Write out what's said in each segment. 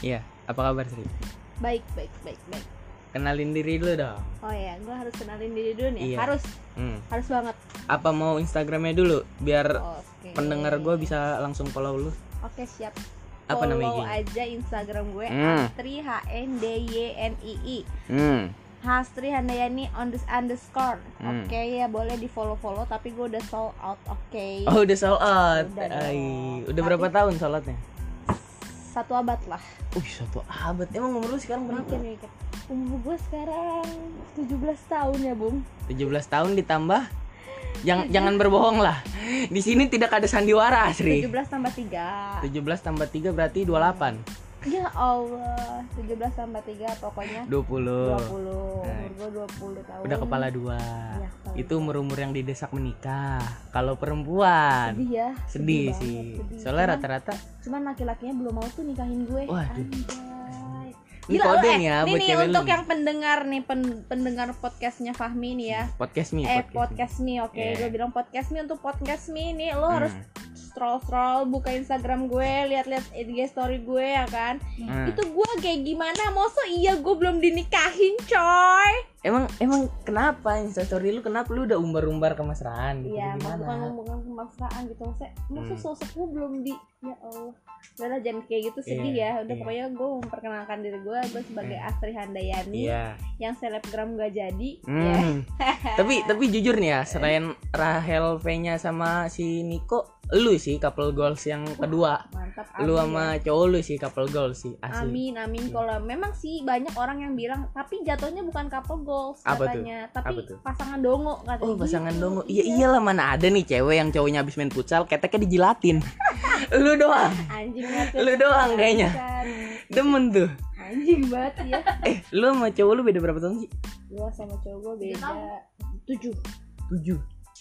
Iya, apa kabar Sri? Baik, baik, baik, baik. Kenalin diri dulu dong. Oh ya, gue harus kenalin diri dulu nih. Iya. Harus, Hmm. harus banget. Apa mau Instagramnya dulu biar Oke. pendengar gue bisa langsung follow lu? Oke, siap. Apa Follow namanya? Gi? aja Instagram gue Hmm. Astri H N D Y N I I. Hmm. Hastri Handayani on underscore. Hmm. Oke ya boleh di follow follow tapi gue udah sold out. Oke. Oh udah sold out. Udah. Ay, udah berapa tahun sholatnya? Satu abad lah. Wih satu abad. Emang umur lu sekarang berapa? Mikir mikir. Umur gue sekarang 17 tahun ya, Bung. 17 tahun ditambah Jangan jangan berbohong lah. Di sini tidak ada sandiwara, Sri. 17 tambah 3. 17 tambah 3 berarti 28. Ya Allah, 17 tambah 3 pokoknya 20. 20. Nah. Umur gue 20 tahun. Udah kepala dua. Kepala Itu umur-umur yang didesak menikah. Kalau perempuan Sedih ya. sedih banget, sih. sedih. Soalnya Cuman- rata-rata Cuman laki-lakinya belum mau tuh nikahin gue. Waduh. Anjay. Gila, lo, eh, ya nih nih untuk yang pendengar nih pen- pendengar podcastnya Fahmi nih ya. podcast me, eh podcast me. podcast me, oke Yeah. gue bilang podcast me untuk podcast me nih lo Hmm. harus scroll scroll buka Instagram gue lihat-lihat IG story gue ya kan. Hmm. Itu gue kayak gimana? Masa iya gue belum dinikahin coy? Emang emang kenapa Instastory lu kenapa lu udah umbar-umbar kemesraan gitu Iya, gimana? bukan bukan kemaksaan gitu maksudnya masa Hmm. sosok gue belum di ya Allah udahlah jangan kayak gitu sedih Iya, ya udah iya. pokoknya gue memperkenalkan diri gue gue sebagai Hmm. Astri Handayani Iya. yang selebgram gak jadi Hmm. ya tapi tapi jujur nih ya, selain Rahel V-nya sama si Niko, lu sih couple goals yang kedua. mantap Lu sama ya. cowok lu sih couple goals sih asli. Amin amin kalau memang sih banyak orang yang bilang tapi jatuhnya bukan couple goals Apa tuh? katanya tapi Apa tuh? pasangan dongo katanya Oh pasangan gitu. dongo Iya iyalah mana ada nih cewek yang cowoknya habis main futsal Keteknya dijilatin Lu doang anjing banget Lu doang kayaknya. Bukan. Demen tuh anjing banget ya Eh lu sama cowok lu beda berapa tahun sih? gue sama cowok gue beda tujuh Tujuh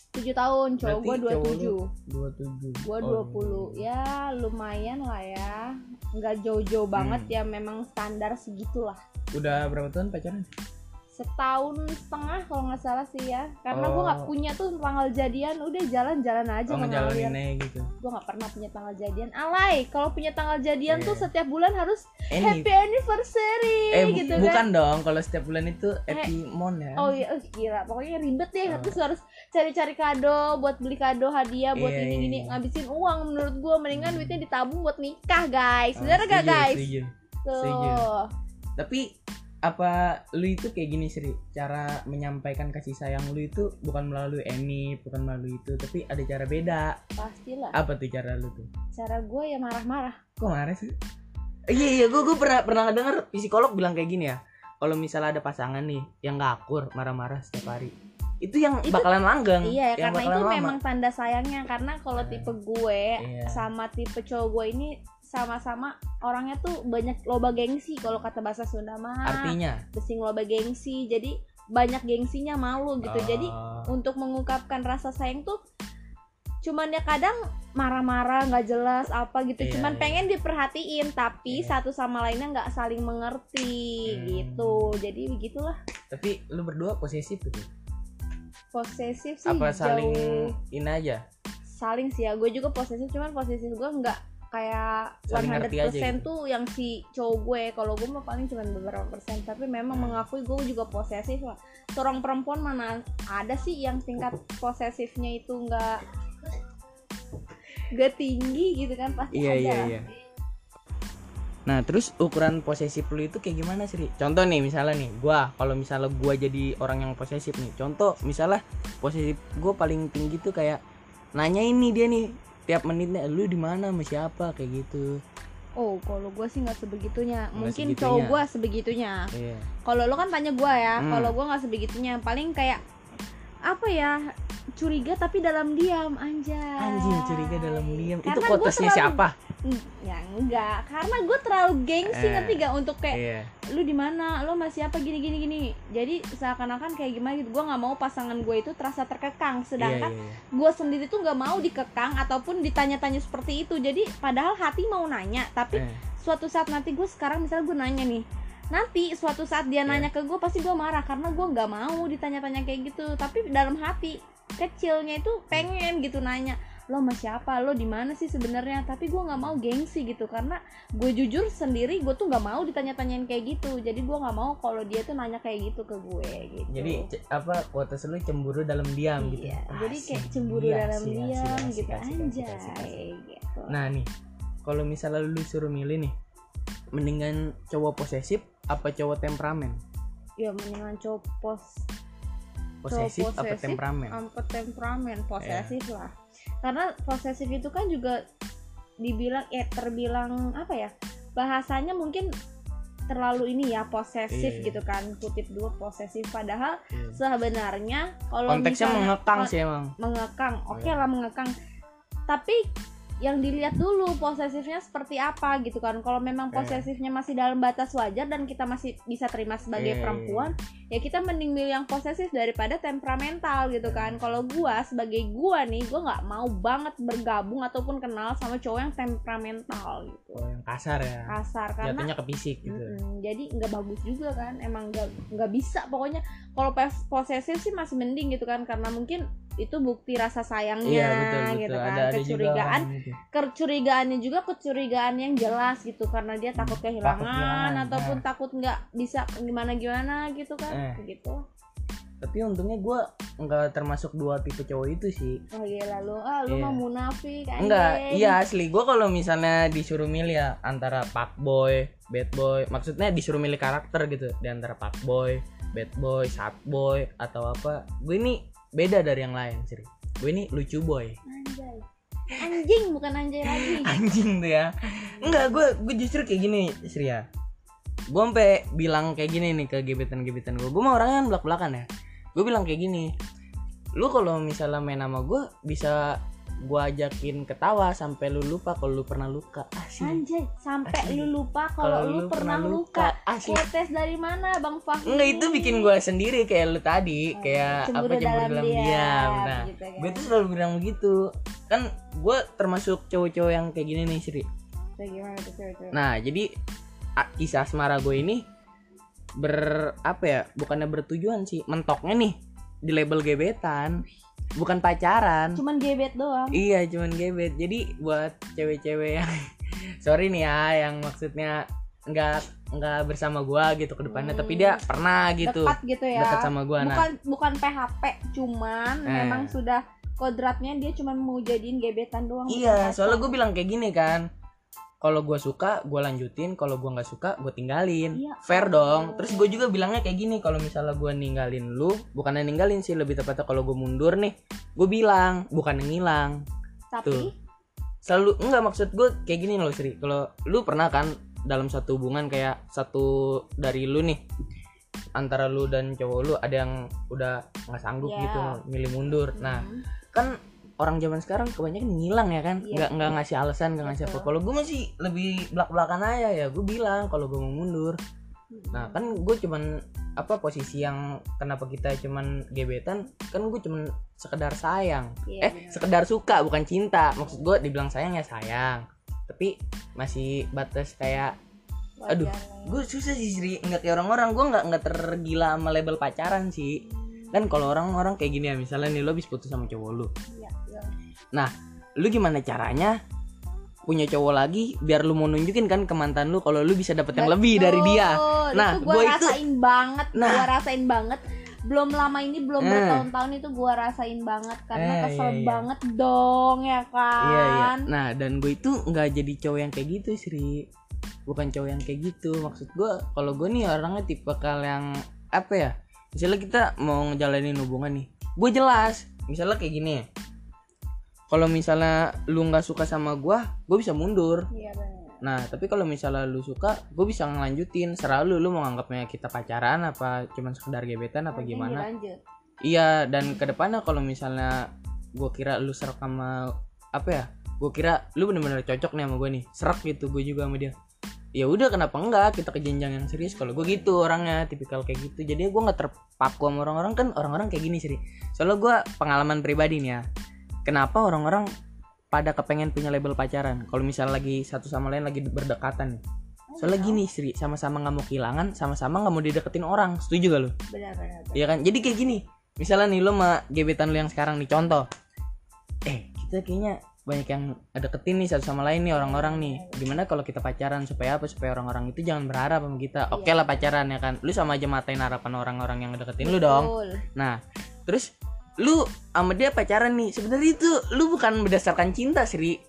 tujuh tahun cowok gue Berarti dua cowok lu tujuh. Dua tujuh. Gue Oh, 20 ya lumayan lah ya. Nggak jauh-jauh banget Hmm. ya memang standar segitulah. Udah berapa tahun pacaran? Setahun setengah kalau nggak salah sih ya karena gue nggak Oh. punya tuh tanggal jadian udah jalan-jalan aja Oh ngejalanin aja gitu gue nggak pernah punya tanggal jadian alay kalau punya tanggal jadian Iya. tuh setiap bulan harus Any happy anniversary Eh bu- gitu bukan kan dong kalau setiap bulan itu happy mon ya Oh iya, eh, gila. Pokoknya ribet deh. Oh. Terus harus cari-cari kado buat beli kado hadiah buat Iya, ini-ini iya. ngabisin uang menurut gue mendingan duitnya ditabung buat nikah, guys. Oh, Bener gak, guys? setuju. Tuh. setuju. Tapi apa lu itu kayak gini Sri cara menyampaikan kasih sayang lu itu bukan melalui Emi bukan melalui itu tapi ada cara beda Pastilah. apa tuh cara lu tuh Cara gue ya marah-marah. kok marah sih iya iya gue gue pernah pernah denger psikolog bilang kayak gini ya kalau misalnya ada pasangan nih yang gak akur marah-marah setiap hari itu yang Itu- bakalan langgeng Iya, yang karena itu lama. memang tanda sayangnya karena kalau Eh, tipe gue iya. sama tipe cowok gue ini sama-sama orangnya tuh banyak loba gengsi kalau kata bahasa Sunda mah. artinya Besing loba gengsi. Jadi banyak gengsinya malu gitu. Jadi Oh, untuk mengungkapkan rasa sayang tuh cuman ya kadang marah-marah nggak jelas apa gitu Iya, cuman iya. pengen diperhatiin tapi Iya. satu sama lainnya nggak saling mengerti Hmm. gitu jadi begitulah tapi lu berdua posesif gitu posesif sih apa saling jauh ini aja saling sih ya gue juga posesif cuman posesif gue nggak kayak Saling 100% ngerti aja gitu. tuh yang si cowok gue. Kalau gue mah paling cuma beberapa persen. Tapi memang Hmm. mengakui gue juga posesif lah. Seorang perempuan mana ada sih yang tingkat posesifnya itu nggak nggak tinggi gitu kan? Pasti iya ada iya iya. Nah terus ukuran posesif lu itu kayak gimana sih contoh nih misalnya nih gua kalau misalnya gua jadi orang yang posesif nih. Contoh misalnya posesif gua paling tinggi tuh kayak nanya ini dia nih tiap menitnya lu di mana? Sama siapa? Kayak gitu. Oh kalau gue sih nggak sebegitunya. Mungkin cowok gue sebegitunya. Iya. Kalau lo kan tanya gue ya. Hmm. kalau gue nggak sebegitunya. Paling kayak apa ya curiga tapi dalam diam anjay. Anjing curiga dalam diam. Itu Karena quotesnya terlalu- siapa? Ya enggak. Karena gue terlalu gengsi Eh. ngerti gak untuk kayak iya. Lu di mana? Lu masih apa? Gini gini gini. Jadi seakan-akan kayak gimana gitu. Gue nggak mau pasangan gue itu terasa terkekang. Iya sedangkan iya, iya. gue sendiri tuh nggak mau dikekang ataupun ditanya-tanya seperti itu. Jadi padahal hati mau nanya tapi Eh, suatu saat nanti gue sekarang misalnya gue nanya nih nanti suatu saat dia Iya. nanya ke gue pasti gue marah karena gue nggak mau ditanya-tanya kayak gitu. Tapi dalam hati kecilnya itu pengen gitu nanya lo sama siapa? Lo di mana sih sebenarnya? Tapi gue nggak mau gengsi gitu karena gue jujur sendiri gue tuh nggak mau ditanya-tanyain kayak gitu. Jadi gue nggak mau kalau dia tuh nanya kayak gitu ke gue gitu. Jadi apa kuotas lu cemburu dalam diam gitu. Iya jadi kayak cemburu iya, dalam asik, diam asik, gitu. anjay gitu. Nah nih kalau misalnya lu suruh milih nih mendingan cowok posesif apa cowok temperamen? Ya mendingan cowok pos posesif apa posesif, temperamen? sampai temperamen? Posesif lah. Karena posesif itu kan juga dibilang ya terbilang apa ya bahasanya mungkin terlalu ini ya posesif Iya, iya. gitu kan. Kutip dua posesif. Padahal Iya. sebenarnya kalau konteksnya misalnya mengekang sih emang. mengekang. Oke Iya. lah mengekang. Tapi yang dilihat dulu posesifnya seperti apa gitu kan. Kalau memang Iya. posesifnya masih dalam batas wajar dan kita masih bisa terima sebagai iya, perempuan ya kita mending milih yang posesif daripada temperamental gitu kan. Kalau gua sebagai gua nih gua nggak mau banget bergabung ataupun kenal sama cowok yang temperamental gitu. Oh, yang kasar ya. Kasar karena jatuhnya ke fisik gitu. Mm-mm, jadi nggak bagus juga kan. Emang nggak nggak bisa pokoknya. Kalau pos- posesif sih masih mending gitu kan karena mungkin itu bukti rasa sayangnya iya betul betul gitu kan ada ada juga kecurigaan gitu. kecurigaannya juga kecurigaan yang jelas gitu karena dia takut kehilangan, kehilangan, ataupun nah. takut nggak bisa gimana gimana gitu kan Eh. gitu tapi untungnya gue nggak termasuk dua tipe cowok itu sih oh iya lalu ah lu Iya. mah munafik anjing. enggak iya asli gue kalau misalnya disuruh milih ya antara pak boy bad boy maksudnya disuruh milih karakter gitu di antara pak boy bad boy sad boy atau apa gue ini beda dari yang lain sih gue ini lucu boy. Anjay. Anjing bukan anjay lagi. Anjing tuh ya. Enggak gue gue justru kayak gini Sri ya. Gue sampai bilang kayak gini nih ke gebetan gebetan gue gue mah orangnya kan belak belakan ya. Gue bilang kayak gini lu kalau misalnya main sama gue bisa gue ajakin ketawa sampai lu lupa kalau lu pernah luka. Asli. Anjay sampai lu lupa kalau lu pernah luka. asli. Protes dari mana Bang Fahmi? enggak itu bikin gue sendiri kayak lu tadi Oh, kayak cemburu apa cemburu dalam dalam, diam, diam. Nah gitu kan. gue tuh selalu bilang begitu. Kan gue termasuk cowok-cowok yang kayak gini nih Sri? Nah, jadi kisah asmara gue ini ber apa ya? Bukannya bertujuan sih, mentoknya nih di label gebetan, bukan pacaran. Cuman gebet doang. Iya, cuman gebet. Jadi buat cewek-cewek yang sorry nih ya, yang maksudnya nggak nggak bersama gua gitu ke depannya, Hmm. tapi dia pernah gitu Dekat gitu ya. dekat sama gua. Nah, bukan bukan PHP, cuman Eh. memang sudah kodratnya dia cuman mau jadiin gebetan doang. iya, pacar. soalnya gue bilang kayak gini kan. Kalau gua suka, gua lanjutin. Kalau gua nggak suka, gue tinggalin. Iya. fair dong terus gue juga bilangnya kayak gini kalau misalnya gue ninggalin lu bukannya ninggalin sih lebih tepatnya kalau gue mundur nih gue bilang bukan ngilang Tapi Tuh. selalu enggak maksud gue kayak gini loh Sri kalau lu pernah kan dalam satu hubungan kayak satu dari lu nih antara lu dan cowok lu ada yang udah nggak sanggup Iya. gitu milih mundur nah Hmm. kan orang zaman sekarang kebanyakan ngilang ya kan? Iya. nggak nggak ngasih alasan nggak ngasih apa. Kalau gue masih lebih belak belakan aja ya gue bilang kalau gue mau mundur. Nah kan gue cuman apa posisi yang kenapa kita cuman gebetan kan gue cuman sekedar sayang. Iya, eh benar. sekedar suka bukan cinta. Maksud gue dibilang sayang ya sayang. Tapi masih batas kayak Wajar aduh, ya. gue susah sih Sri nggak kayak orang-orang. Gue nggak nggak tergila sama label pacaran sih. Kan kalau orang-orang kayak gini ya misalnya nih lo habis putus sama cowok Iya, iya. lu gimana caranya punya cowok lagi biar lu mau nunjukin kan ke mantan lu kalau lu bisa dapet yang lebih dari dia Betul, Nah, itu gua gua itu- rasain banget, Nah. gua rasain banget. Belum lama ini, belum Eh. bertahun-tahun itu gua rasain banget karena Eh, kesel iya, iya. banget dong ya kan. Iya iya. Nah dan gue itu nggak jadi cowok yang kayak gitu Sri. Bukan cowok yang kayak gitu. Maksud gue kalau gue nih orangnya tipe kal yang apa ya? Misalnya kita mau ngejalanin hubungan nih, gue jelas. Misalnya kayak gini. Kalau misalnya lu nggak suka sama gue, gue bisa mundur. Iya benar. Nah tapi kalau misalnya lu suka, gue bisa ngelanjutin. Serah lu, lu mau nganggapnya kita pacaran apa cuman sekedar gebetan apa Lanjut, gimana? Lanjut. Iya dan ke depannya kalau misalnya gue kira lu serak sama apa ya? Gue kira lu bener-bener cocok nih sama gue nih, serak gitu gue juga sama dia. Ya udah kenapa enggak kita ke jenjang yang serius kalau gue gitu orangnya tipikal kayak gitu jadi gue nggak terpaku sama orang-orang kan orang-orang kayak gini sih soalnya gue pengalaman pribadi nih ya kenapa orang-orang pada kepengen punya label pacaran? Kalau misalnya lagi satu sama lain lagi berdekatan. Nih soalnya gini Sri sama-sama nggak mau kehilangan sama-sama nggak mau dideketin orang. Setuju gak lu? Benar benar. Iya kan? Jadi kayak gini. Misalnya nih lo sama gebetan lo yang sekarang nih contoh. Eh, kita kayaknya banyak yang deketin nih satu sama lain nih orang-orang nih. Gimana kalau kita pacaran supaya apa? Supaya orang-orang itu jangan berharap sama kita. Oke lah pacaran ya kan? Lu sama aja matain harapan orang-orang yang deketin lu dong. Nah terus lu sama dia pacaran nih sebenarnya itu lu bukan berdasarkan cinta Sri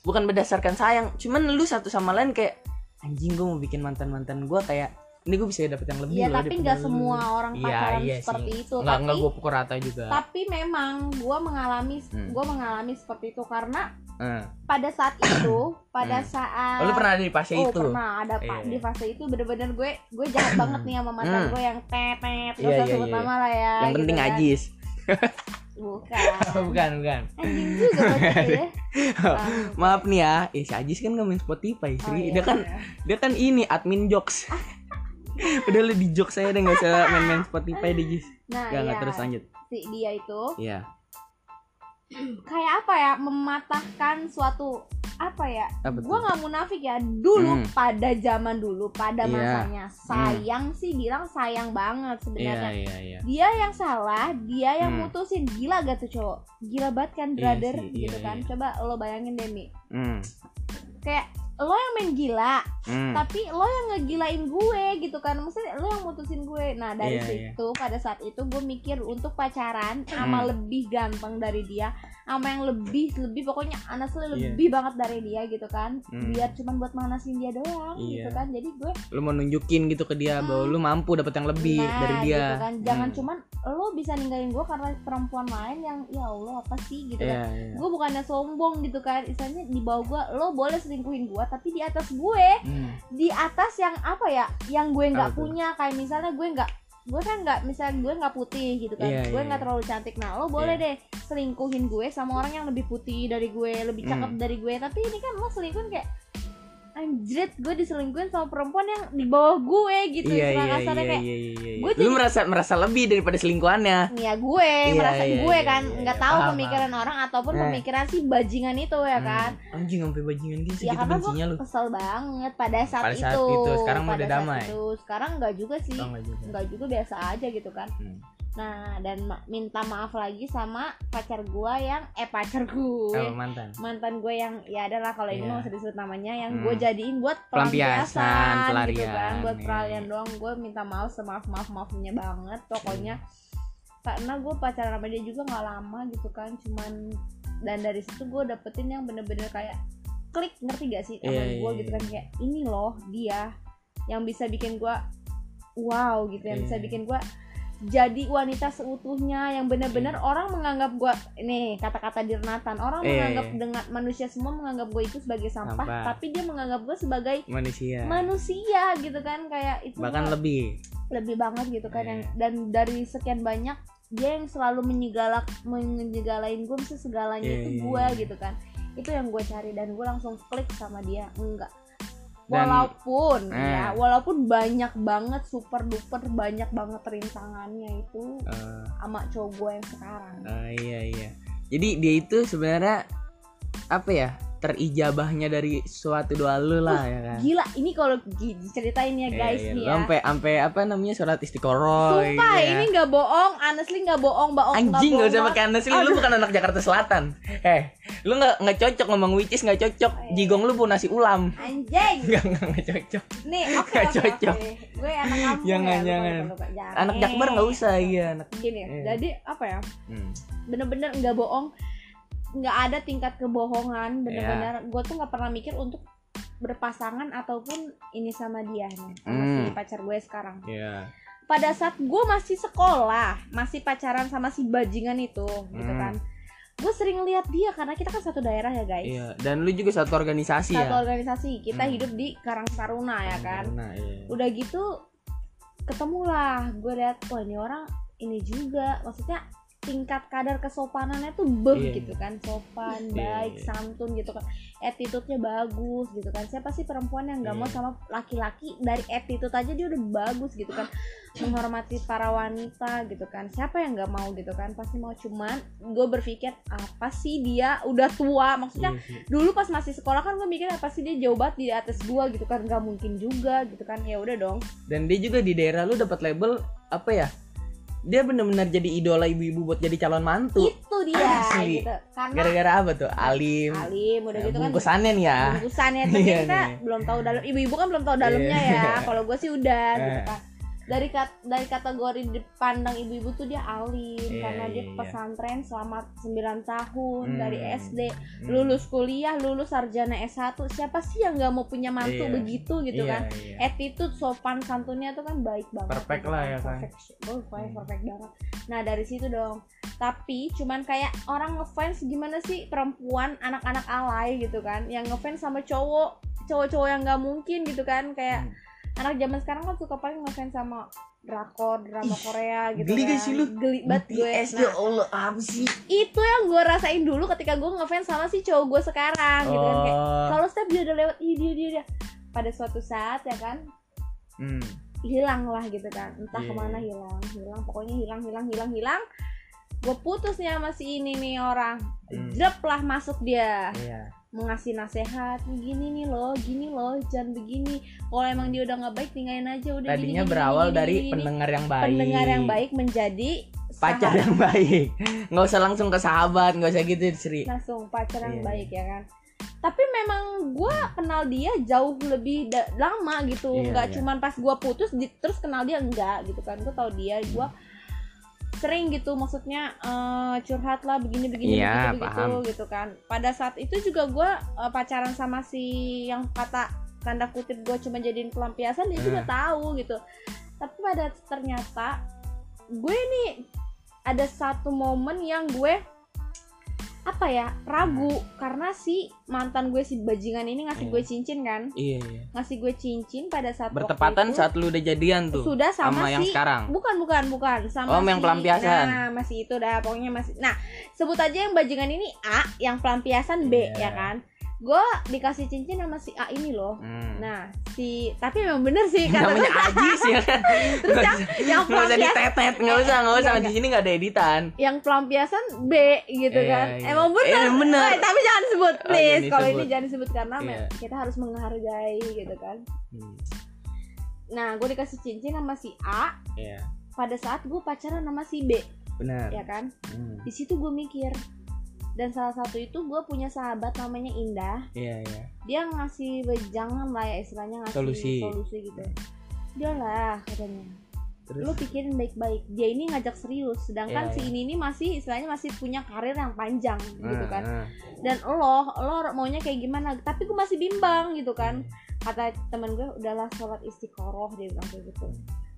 bukan berdasarkan sayang cuman lu satu sama lain kayak anjing gue mau bikin mantan mantan gue kayak ini gue bisa dapet yang lebih Iya loh tapi nggak lu." semua orang Iya, pacaran iya seperti sih. itu nggak tapi nggak gue pukul rata juga tapi memang gue mengalami Hmm. gue mengalami seperti itu karena Eh. pada saat itu pada Hmm. saat Oh, lu pernah ada di fase oh itu pernah ada pak Iya. di fase itu bener-bener gue gue jahat banget nih sama mantan Hmm. gue yang tetet gak Iya, usah iya, sebut iya. nama lah ya yang penting gitu kan. ajis bukan. Bukan bukan. Anjing juga ya. Um, maaf nih ya eh, si ajis kan nggak main Spotify oh Sri. iya, dia kan iya. dia kan ini admin jokes. Udah lu di jokes saya deh nggak usah main-main Spotify deh Jis. Nah Gak, iya, terus lanjut. Si dia itu Iya. kayak apa ya mematahkan suatu apa ya gue nggak munafik ya dulu Hmm. pada zaman dulu pada Iya. masanya sayang sih bilang sayang banget sebenarnya iya iya dia yang salah dia yang Hmm. mutusin gila gak tuh cowok gila banget kan Iya brother sih, gitu iya, kan iya. coba lo bayangin deh Mi Hmm. kayak lo yang main gila Hmm. tapi lo yang ngegilain gue gitu kan maksudnya lo yang mutusin gue nah dari Iya, situ pada saat itu gue mikir untuk pacaran sama Hmm. lebih ganteng dari dia sama yang lebih lebih pokoknya honestly Iya. lebih banget dari dia gitu kan. Hmm. biar cuman buat manasin dia doang Iya. gitu kan. Jadi gue lu mau nunjukin gitu ke dia bahwa lu mampu dapat yang lebih nah, dari dia. gitu kan. Jangan Hmm. cuman lo bisa ninggalin gue karena perempuan lain yang ya allah apa sih? gitu Iya, kan. iya. gue bukannya sombong gitu kan. Istilahnya di bawah gue lo boleh selingkuhin gue tapi di atas gue. Hmm. di atas yang apa ya? Yang gue nggak punya. Kayak misalnya gue nggak gue kan nggak misalnya gue nggak putih gitu kan. Iya, gue iya, nggak iya. terlalu cantik. Nah lo boleh deh selingkuhin gue sama orang yang lebih putih dari gue lebih cakep Hmm. dari gue tapi ini kan lo selingkuhin kayak anjrit gue diselingkuhin sama perempuan yang di bawah gue gitu Iya iya iya kayak iya iya. iya. gue Lu jadi- merasa merasa lebih daripada selingkuhannya. ya gue Iya, merasa iya, gue iya, kan iya, nggak iya. tahu Paham, pemikiran orang ataupun Eh. pemikiran si bajingan itu ya kan Hmm. Anjing sampai bajingan gitu ya karena gue lu. kesel banget pada saat, Pada saat itu. itu, sekarang Pada udah damai. itu. sekarang nggak juga sih enggak juga. nggak juga biasa aja gitu kan Hmm. Nah dan ma- minta maaf lagi sama pacar gue yang eh pacar gue Oh, mantan. mantan gue yang ya adalah kalau ini Iya. mau disebut namanya yang Hmm. gue jadiin buat Pelampiasan, pelampiasan gitu pelarian, kan buat iya. pelarian doang gue minta maaf semaaf maaf maafnya banget pokoknya karena gue pacaran sama dia juga nggak lama gitu kan cuman dan dari situ gue dapetin yang bener-bener kayak klik ngerti gak sih sama Iya, gue iya, gitu kan iya. kayak ini loh dia yang bisa bikin gue wow gitu yang bisa Iya. bikin gue jadi wanita seutuhnya yang bener-bener orang menganggap gue ini kata-kata Dirnatan orang Iya, menganggap iya. dengan manusia semua menganggap gue itu sebagai sampah, Sampah. tapi dia menganggap gue sebagai Manusia. manusia gitu kan kayak itu Bahkan gua lebih. lebih banget gitu kan Iya. yang dan dari sekian banyak dia yang selalu menyegalak menyegalain gue mesti segalanya Iya, itu iya, gue iya. gitu kan itu yang gue cari dan gue langsung klik sama dia enggak Dan- walaupun Eh. ya walaupun banyak banget super duper banyak banget rintangannya itu Eh, sama cowok gue yang sekarang eh, iya iya. Jadi dia itu sebenarnya apa ya? Terijabahnya dari suatu doa lu lah ya kan. gila ini kalau diceritain ya guys Iya, iya. nih ya sampai sampai apa namanya surat istiqoroh sumpah gitu ya. ini nggak bohong honestly nggak bohong bohong Anjing nggak gak usah pakai anda sih lu bukan anak Jakarta Selatan. Eh, lu nggak nggak cocok ngomong which nggak cocok. Iya. Jigong lu pun nasi ulam. anjing Nggak nggak cocok. nih oke Nggak oke cocok. oke gue anak kampung Jangan, ya, jangan. lupa, lupa, jangan. Anak Jakbar nggak usah iya anak. gini ya, Iya. jadi apa ya Hmm. bener-bener nggak bohong nggak ada tingkat kebohongan Iya. bener-bener gue tuh nggak pernah mikir untuk berpasangan ataupun ini sama dia nih sama Hmm. si pacar gue sekarang Iya. pada saat gue masih sekolah masih pacaran sama si bajingan itu gitu Hmm. kan gue sering lihat dia karena kita kan satu daerah ya guys Iya, dan lu juga satu organisasi satu ya. organisasi kita Hmm. hidup di Karang Taruna ya kan Nah, iya. udah gitu ketemulah gue lihat wah ini orang ini juga maksudnya tingkat kadar kesopanannya tuh beh Iya. gitu kan. sopan Iya, baik iya. santun gitu kan. Attitude-nya bagus gitu kan. Siapa sih perempuan yang nggak mau Iya. sama laki-laki? Dari attitude aja dia udah bagus gitu kan. Menghormati para wanita gitu kan. Siapa yang nggak mau gitu kan? Pasti mau. Cuman gue berpikir apa sih dia udah tua? Maksudnya Iya sih. dulu pas masih sekolah kan gue mikir apa sih dia jauh banget di atas gua gitu kan. Nggak mungkin juga gitu kan. Ya udah dong. Dan dia juga di daerah lu dapat label apa ya? Dia bener-bener jadi idola ibu-ibu buat jadi calon mantu. Itu dia Asli. gitu. Karena gara-gara apa tuh? Alim. Alim udah Ya, gitu kan. bungkusannya nih ya. Bungkusannya tapi Iya kita nih. belum tahu dalam ibu-ibu kan belum tahu dalamnya Iya. ya. kalau gue sih udah gitu. Kan dari kat, dari kategori dipandang ibu-ibu tuh dia alim Iya, karena dia iya, iya. pesantren selama 9 tahun dari Hmm. SD Hmm. lulus kuliah lulus sarjana S1 siapa sih yang nggak mau punya mantu Iya. begitu gitu Iya, kan iya. attitude sopan santunnya tuh kan baik banget Perfect gitu lah ya kan. perfect oh Hmm. perfect banget nah dari situ dong tapi cuman kayak orang ngefans gimana sih perempuan anak-anak alay gitu kan yang ngefans sama cowok cowok-cowok yang nggak mungkin gitu kan kayak Hmm. Anak zaman sekarang kan suka paling ngefans sama drakor drama Ih, Korea gitu geli kan sih lu? geli banget gue BTS nah ya Allah apa sih itu yang gue rasain dulu ketika gue ngefans sama si cowok gue sekarang gitu kan kayak Oh. kalau step dia udah lewat ih dia dia dia pada suatu saat ya kan Hmm. hilang lah gitu kan entah Iya. ke mana hilang hilang pokoknya hilang hilang hilang hilang gue putus nih sama si ini nih orang Hmm. drop lah masuk dia Iya. Mengasih nasihat gini nih loh gini loh jangan begini kalau emang dia udah nggak baik tinggalin aja udah gini, Tadinya gini, berawal gini, dari gini, gini. pendengar yang baik. pendengar yang baik menjadi Pacar sahabat. yang baik. Nggak usah langsung ke sahabat, nggak usah gitu, Sri. langsung pacar yang Iya. baik ya kan tapi memang gue kenal dia jauh lebih lama gitu Iya, nggak iya. cuman pas gue putus di- terus kenal dia enggak gitu kan gue tau dia gue sering gitu maksudnya eh, curhat lah begini begini Iya, begitu paham. begitu gitu kan pada saat itu juga gue eh, pacaran sama si yang kata tanda kutip gue cuma jadiin pelampiasan dia juga Eh. tahu gitu tapi pada ternyata gue nih ada satu momen yang gue apa ya ragu karena si mantan gue si bajingan ini ngasih Iya. gue cincin kan Iya, iya. ngasih gue cincin pada saat Bertepatan itu saat lu udah jadian tuh. sudah sama, sama yang si sekarang. bukan bukan bukan sama Oh, yang si- pelampiasan. nah masih itu dah pokoknya masih nah sebut aja yang bajingan ini A yang pelampiasan B Iya. ya kan gue dikasih cincin sama si A ini loh Hmm. nah si tapi memang bener sih kata namanya Ajis ya kan. terus yang yang Nggak usah ditetet, nggak usah, nggak usah. Di sini nggak ada editan. yang pelampiasan B gitu Iya, kan iya. emang bener, bener. Tapi jangan sebut Oh, please kalau ini jangan disebut karena Iya. kita harus menghargai gitu kan Hmm. nah gue dikasih cincin sama si A pada saat gue pacaran sama si B benar. ya kan Hmm. di situ gue mikir dan salah satu itu gue punya sahabat namanya Indah. Iya, iya. dia ngasih wejangan lah ya istilahnya ngasih Solusi. solusi gitu. Dia lah katanya. Terus? Lu pikirin baik-baik. Dia ini ngajak serius sedangkan Iya, si iya. ini ini masih istilahnya masih punya karir yang panjang gitu Ah, kan. ah. dan lo lo maunya kayak gimana? Tapi gue masih bimbang gitu kan. Kata temen gue udahlah sholat istiqoroh dia bilang kayak gitu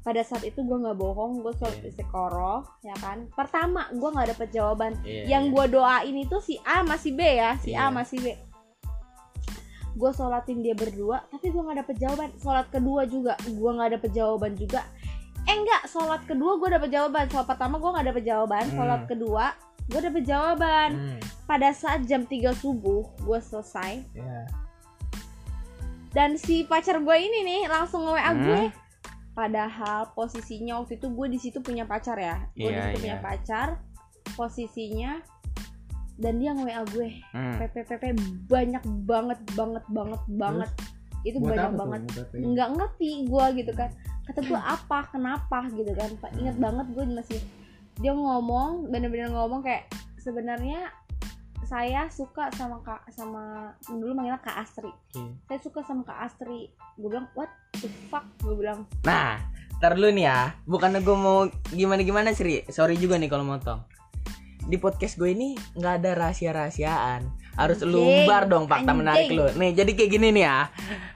pada saat itu gue nggak bohong gue sholat Iya. istiqoroh ya kan pertama gue nggak dapet jawaban Iya, yang iya. gue doain itu si A masih B ya si A Iya. masih B gue sholatin dia berdua tapi gue nggak dapet jawaban sholat kedua juga gue nggak dapet jawaban juga eh enggak sholat kedua gue dapet jawaban sholat pertama gue nggak dapet jawaban Hmm. sholat kedua gue dapet jawaban Hmm, pada saat jam 3 subuh gue selesai iya. dan si pacar gue ini nih langsung nge WA Hmm. gue padahal posisinya waktu itu gue di situ punya pacar ya. Gue di Iya, situ punya iya. pacar posisinya dan dia nge WA gue. Hmm. PPPP banyak banget banget banget banget. Itu Buat banyak banget. Nggak ngerti gue gitu kan. Kata gue apa? Kenapa? gitu kan. Pak ingat Hmm. banget gue masih dia ngomong bener-bener ngomong kayak sebenarnya saya suka sama kak sama dulu manggilnya kak Astri Oke. saya suka sama kak Astri gue bilang what the fuck gue bilang Nah, ntar lu nih ya. Bukannya gue mau gimana-gimana Sri. Sorry juga nih kalau motong. Di podcast gue ini nggak ada rahasia-rahasiaan. Harus lu Anjing, umbar dong fakta anjing. menarik lu. Nih, jadi kayak gini nih ya.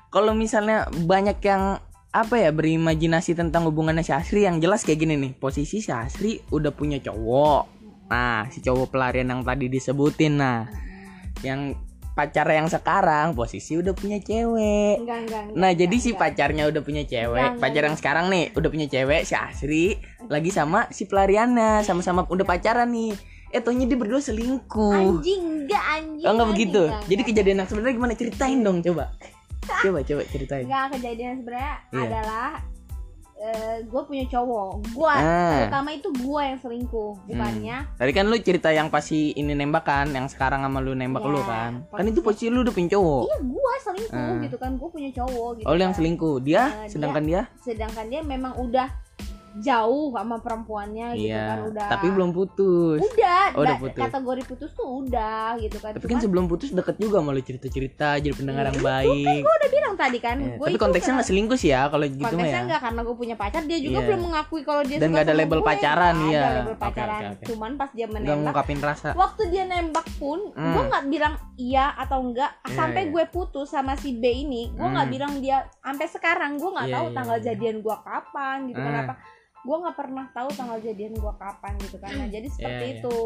Kalau misalnya banyak yang apa ya berimajinasi tentang hubungannya si Asri yang jelas kayak gini nih. Posisi si Asri udah punya cowok. Nah, si cowok pelarian yang tadi disebutin nah. Yang pacar yang sekarang posisi udah punya cewek. enggak enggak, enggak Nah, enggak, jadi si enggak. pacarnya udah punya cewek, Enggak, enggak, pacar yang sekarang nih udah punya cewek, si Asri lagi sama si pelariannya, sama-sama udah pacaran nih. Eh, taunya dia berdua selingkuh. anjing enggak anjing Oh, enggak begitu. enggak, Jadi enggak. kejadian yang sebenarnya gimana ceritain dong coba. Coba coba ceritain. enggak kejadian sebenarnya Iya. adalah gue punya cowok gue Ah. terutama itu gue yang selingkuh bukannya Tadi kan lu cerita yang pasti ini nembak kan, yang sekarang sama lu nembak Iya, lu kan. Kan posisi- itu posisi lu udah punya cowok. iya gue selingkuh Ah. gitu kan gue punya cowok gitu Oh, lu yang kan. selingkuh. Dia Nah, sedangkan dia, sedangkan dia memang udah jauh sama perempuannya gitu iya kan udah tapi belum putus udah, Oh, udah da- putus. kategori putus tuh udah gitu kan tapi kan Cuman sebelum putus deket juga malu cerita cerita jadi pendengar Iya, yang itu baik gue udah bilang tadi kan Iya, gua tapi konteksnya nggak selingkuh sih ya kalau gitu mah konteksnya ya enggak karena gue punya pacar dia juga Iya. belum mengakui kalau dia Dan nggak ada label gue, pacaran, nggak iya. ada label Oke, pacaran oke. cuman pas dia nggak menembak ngungkapin rasa waktu dia nembak pun Hmm. gue nggak bilang iya atau enggak Iya, sampai iya. gue putus sama si B ini gue nggak Hmm. bilang dia sampai sekarang gue nggak Iya, tahu iya, tanggal iya. jadian gue kapan gitu Hmm. kenapa gue nggak pernah tahu tanggal jadian gue kapan gitu kan. Nah, jadi seperti Iya, iya. itu.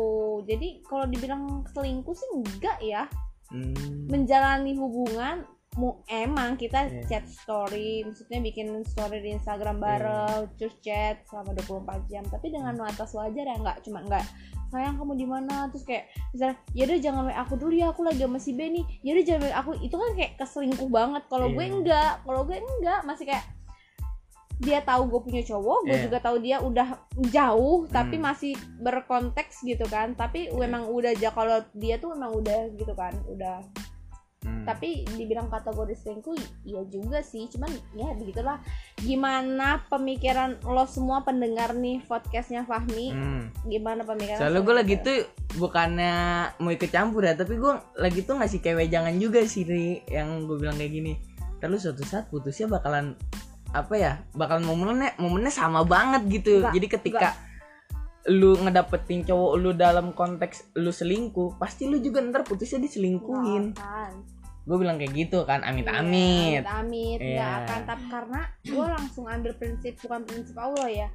Jadi kalau dibilang selingkuh sih enggak ya. Hmm. menjalani hubungan mu emang kita Iya. chat story maksudnya bikin story di Instagram bareng terus chat selama 24 jam. Tapi dengan batas wajar ya nggak cuma nggak sayang kamu di mana? Terus kayak misalnya ya udah jangan WA aku dulu ya aku lagi sama si B nih. Ya udah jangan WA aku. Itu kan kayak keselingkuh banget. Kalau gue Iya. enggak kalau gue enggak masih kayak dia tahu gue punya cowok gue Iya. juga tahu dia udah jauh tapi Hmm. masih berkonteks gitu kan tapi memang udah aja kalau dia tuh memang udah gitu kan udah Hmm. tapi dibilang kategori selingkuh iya juga sih cuman ya begitulah gimana pemikiran lo semua pendengar nih podcastnya Fahmi Hmm. gimana pemikiran Soalnya gue lagi tuh bukannya mau ikut campur ya, tapi gue lagi tuh ngasih kewe jangan juga sih Ri, yang gue bilang kayak gini. Terus suatu saat putusnya bakalan apa ya? Bakalan momennya momennya sama banget gitu. Enggak, Jadi ketika lu ngedapetin cowok lu dalam konteks lu selingkuh, pasti lu juga ntar putusnya diselingkuhin. Nggak akan. Gue bilang kayak gitu kan, Iya, amit-amit. amit nggak Iya. akan tapi karena gue langsung ambil prinsip bukan prinsip Allah ya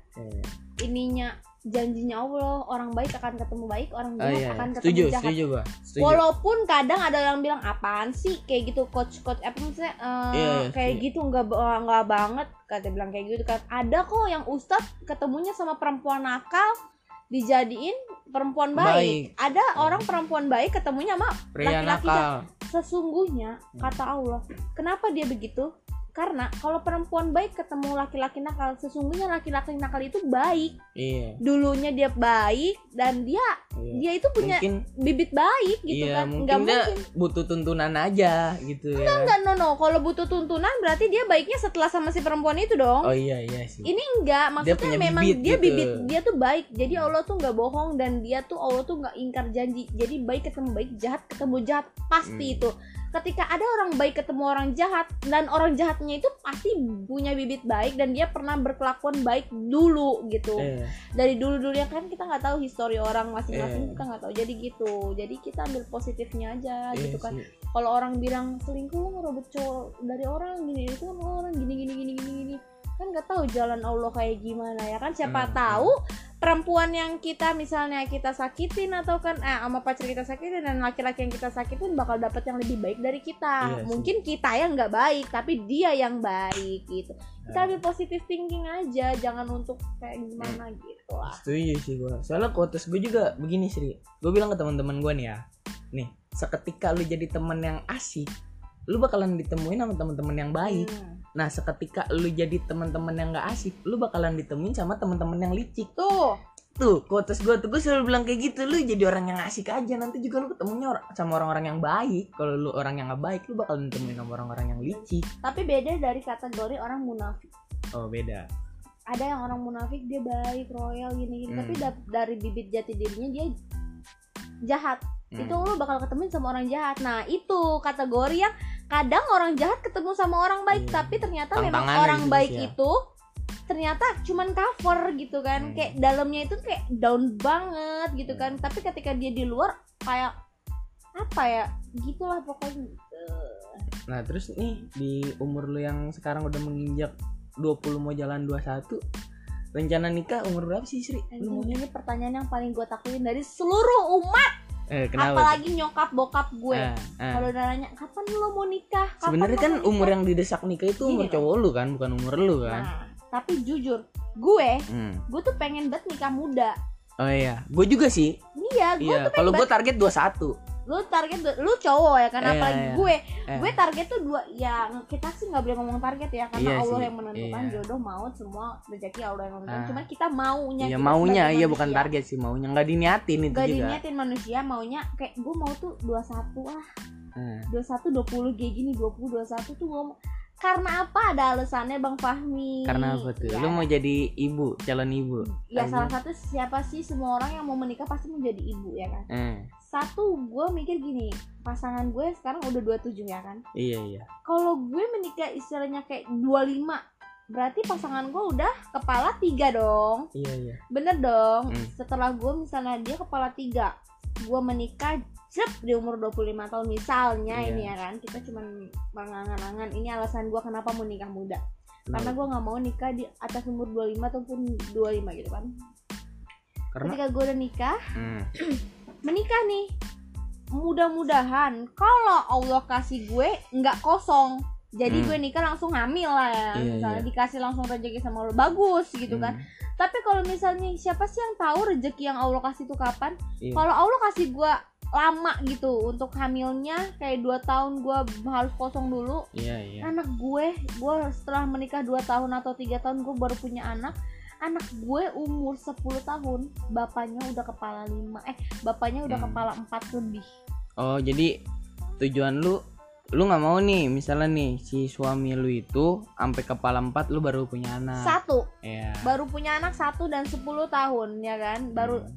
ininya janjinya Allah orang baik akan ketemu baik orang Oh jahat iya, akan ketemu setuju, jahat setuju gue. Setuju. Walaupun kadang ada yang bilang apaan sih kayak gitu coach coach apa maksudnya eh, Iya, iya, kayak setuju. gitu nggak nggak banget kata bilang kayak gitu kan ada kok yang ustadz ketemunya sama perempuan nakal dijadiin perempuan baik, Baik. ada orang perempuan baik ketemunya sama laki-laki sesungguhnya kata Allah kenapa dia begitu karena kalau perempuan baik ketemu laki-laki nakal sesungguhnya laki-laki nakal itu baik Iya. dulunya dia baik dan dia iya. dia itu punya Mungkin bibit baik gitu iya, kan mungkin nggak dia mungkin butuh tuntunan aja gitu ya. enggak no no kalau butuh tuntunan berarti dia baiknya setelah sama si perempuan itu dong Oh iya iya sih. ini enggak maksudnya punya memang bibit dia gitu. bibit dia tuh baik jadi Allah tuh nggak bohong dan dia tuh Allah tuh nggak ingkar janji jadi baik ketemu baik jahat ketemu jahat pasti Hmm. itu ketika ada orang baik ketemu orang jahat dan orang jahatnya itu pasti punya bibit baik dan dia pernah berkelakuan baik dulu gitu. Iya. dari dulu dulu ya kan kita nggak tahu histori orang masing-masing Iya. kita nggak tahu. Jadi gitu. Jadi kita ambil positifnya aja Iya gitu kan. kalau orang bilang selingkuh ngerobot cowok dari orang gini itu kan orang gini gini gini gini gini kan nggak tahu jalan Allah kayak gimana ya kan siapa Hmm, tahu perempuan yang kita misalnya kita sakitin atau kan eh sama pacar kita sakitin dan laki-laki yang kita sakitin bakal dapat yang lebih baik dari kita Iya sih. mungkin kita yang nggak baik tapi dia yang baik gitu kita Nah. ambil positive thinking aja jangan untuk kayak gimana gitu lah Setuju sih gue. Soalnya quotes gue juga begini Sri. Gue bilang ke teman-teman gue nih ya. Nih, seketika lu jadi teman yang asik, lu bakalan ditemuin sama teman-teman yang baik. Hmm. Nah, seketika lu jadi teman-teman yang gak asik, lu bakalan ditemuin sama teman-teman yang licik. tuh Tuh, quotes gue tuh gue selalu bilang kayak gitu. Lu jadi orang yang asik aja, nanti juga lu ketemunya or- sama orang-orang yang baik. Kalau lu orang yang gak baik, lu bakalan ditemuin sama orang-orang yang licik. tapi beda dari kategori orang munafik Oh, beda. ada yang orang munafik dia baik royal gini gini Hmm. tapi da- dari bibit jati dirinya dia jahat Hmm. itu lu bakal ketemu sama orang jahat nah itu kategori yang kadang orang jahat ketemu sama orang baik Iya. tapi ternyata memang orang gitu baik ya. itu ternyata cuman cover gitu kan Hmm. kayak dalamnya itu kayak down banget gitu Hmm. kan tapi ketika dia di luar kayak apa ya gitulah pokoknya Nah terus nih di umur lu yang sekarang udah menginjak 20 mau jalan 21 Rencana nikah umur berapa sih Sri? Maunya? ini pertanyaan yang paling gue takutin dari seluruh umat Eh kenapa? tuh? apalagi nyokap bokap gue Eh, eh. kalau udah nanya kapan lo mau nikah Kapan Sebenarnya lo kan nikah?" umur yang didesak nikah itu umur Gini loh. cowok lu kan, bukan umur lu kan? nah tapi jujur gue Hmm. gue tuh pengen banget nikah muda Oh iya, gue juga sih. iya gue Iya, tuh kalau gue target 21 lu target lu cowok ya kan Iya, apalagi iya. gue Eh. gue target tuh dua ya kita sih nggak boleh ngomong target ya karena Iya Allah sih, yang menentukan iya. jodoh maut semua rezeki Allah yang menentukan Ah. cuman kita maunya kita maunya, iya bukan target sih maunya nggak diniatin itu Gak juga. diniatin manusia maunya kayak gue mau tuh 21 ah Hmm. 21 20 kayak gini 20 21 tuh gue mau karena apa? Ada alasannya bang Fahmi. Karena apa tuh? Ya, lu mau jadi ibu calon ibu? Ya Anjing. salah satu siapa sih? Semua orang yang mau menikah pasti mau jadi ibu ya kan? Eh. Satu gue mikir gini pasangan gue sekarang udah 27 ya kan? Iya iya. Kalau gue menikah istilahnya kayak 25 berarti pasangan gue udah kepala tiga dong. Iya iya. Bener dong. Hmm. setelah gue misalnya dia kepala tiga gue menikah cep di umur 25 tahun misalnya Iya. ini ya kan kita cuman mengangan-angan ini alasan gue kenapa mau nikah muda karena gue nggak mau nikah di atas umur 25 ataupun 25 gitu kan karena ketika gue udah nikah Hmm. menikah nih mudah-mudahan kalau Allah kasih gue nggak kosong jadi Hmm. gue nikah langsung hamil lah ya Iya, misalnya iya. dikasih langsung rezeki sama Allah bagus gitu kan Hmm. tapi kalau misalnya siapa sih yang tahu rezeki yang Allah kasih itu kapan Iya. kalau Allah kasih gue lama gitu. Untuk hamilnya kayak dua tahun gue harus kosong dulu. Iya iya. Anak gue gue setelah menikah dua tahun atau tiga tahun gue baru punya anak. Anak gue umur 10 tahun bapaknya udah kepala lima. Eh bapaknya udah Hmm. kepala empat lebih. Oh jadi tujuan lu lu nggak mau nih misalnya nih si suami lu itu sampai kepala empat lu baru punya anak. Satu. Iya. baru punya anak satu dan 10 tahun ya kan? Baru Hmm.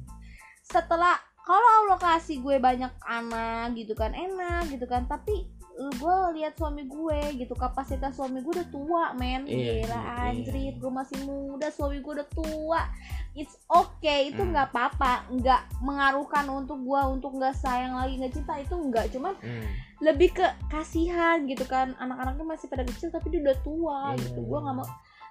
setelah kalau Allah kasih gue banyak anak gitu kan enak gitu kan tapi gue lihat suami gue gitu kapasitas suami gue udah tua men Iya, gila iya, anjrit iya. gue masih muda suami gue udah tua it's okay itu Hmm. nggak apa-apa nggak mengaruhkan untuk gue untuk nggak sayang lagi nggak cinta itu nggak cuman Hmm. lebih ke kasihan gitu kan anak-anaknya masih pada kecil tapi dia udah tua Iya, gitu iya. gue nggak mau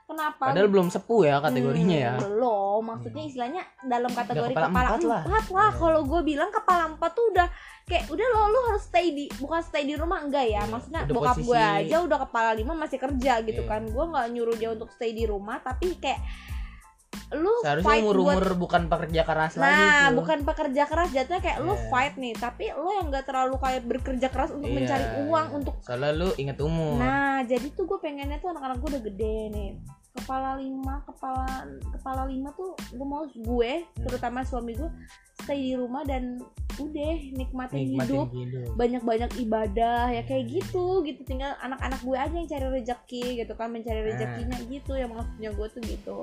kenapa? Padahal belum sepuh ya kategorinya Hmm, ya. belum. Maksudnya istilahnya dalam kategori kepala kepala, empat lah. empat. Lah, Iya. kalau gue bilang kepala empat tuh udah kayak udah lo lu harus stay di bukan stay di rumah enggak ya. Iya, maksudnya udah bokap gue aja udah kepala lima masih kerja gitu Iya. kan. Gue nggak nyuruh dia untuk stay di rumah tapi kayak lu seharusnya fight umur buat umur bukan pekerja keras lagi Nah, bukan pekerja keras jatuhnya kayak lu Iya. fight nih, tapi lu yang gak terlalu kayak bekerja keras untuk Iya, mencari uang untuk soalnya lu inget umur Nah, jadi tuh gue pengennya tuh anak-anak gue udah gede nih. Kepala lima, kepala kepala lima tuh gue mau gue, terutama suami gue stay di rumah dan udah nikmatin, nikmatin hidup, hidup banyak-banyak ibadah ya kayak Hmm. gitu gitu. Tinggal anak-anak gue aja yang cari rezeki gitu kan, mencari Nah. rezekinya gitu yang maksudnya gue tuh gitu.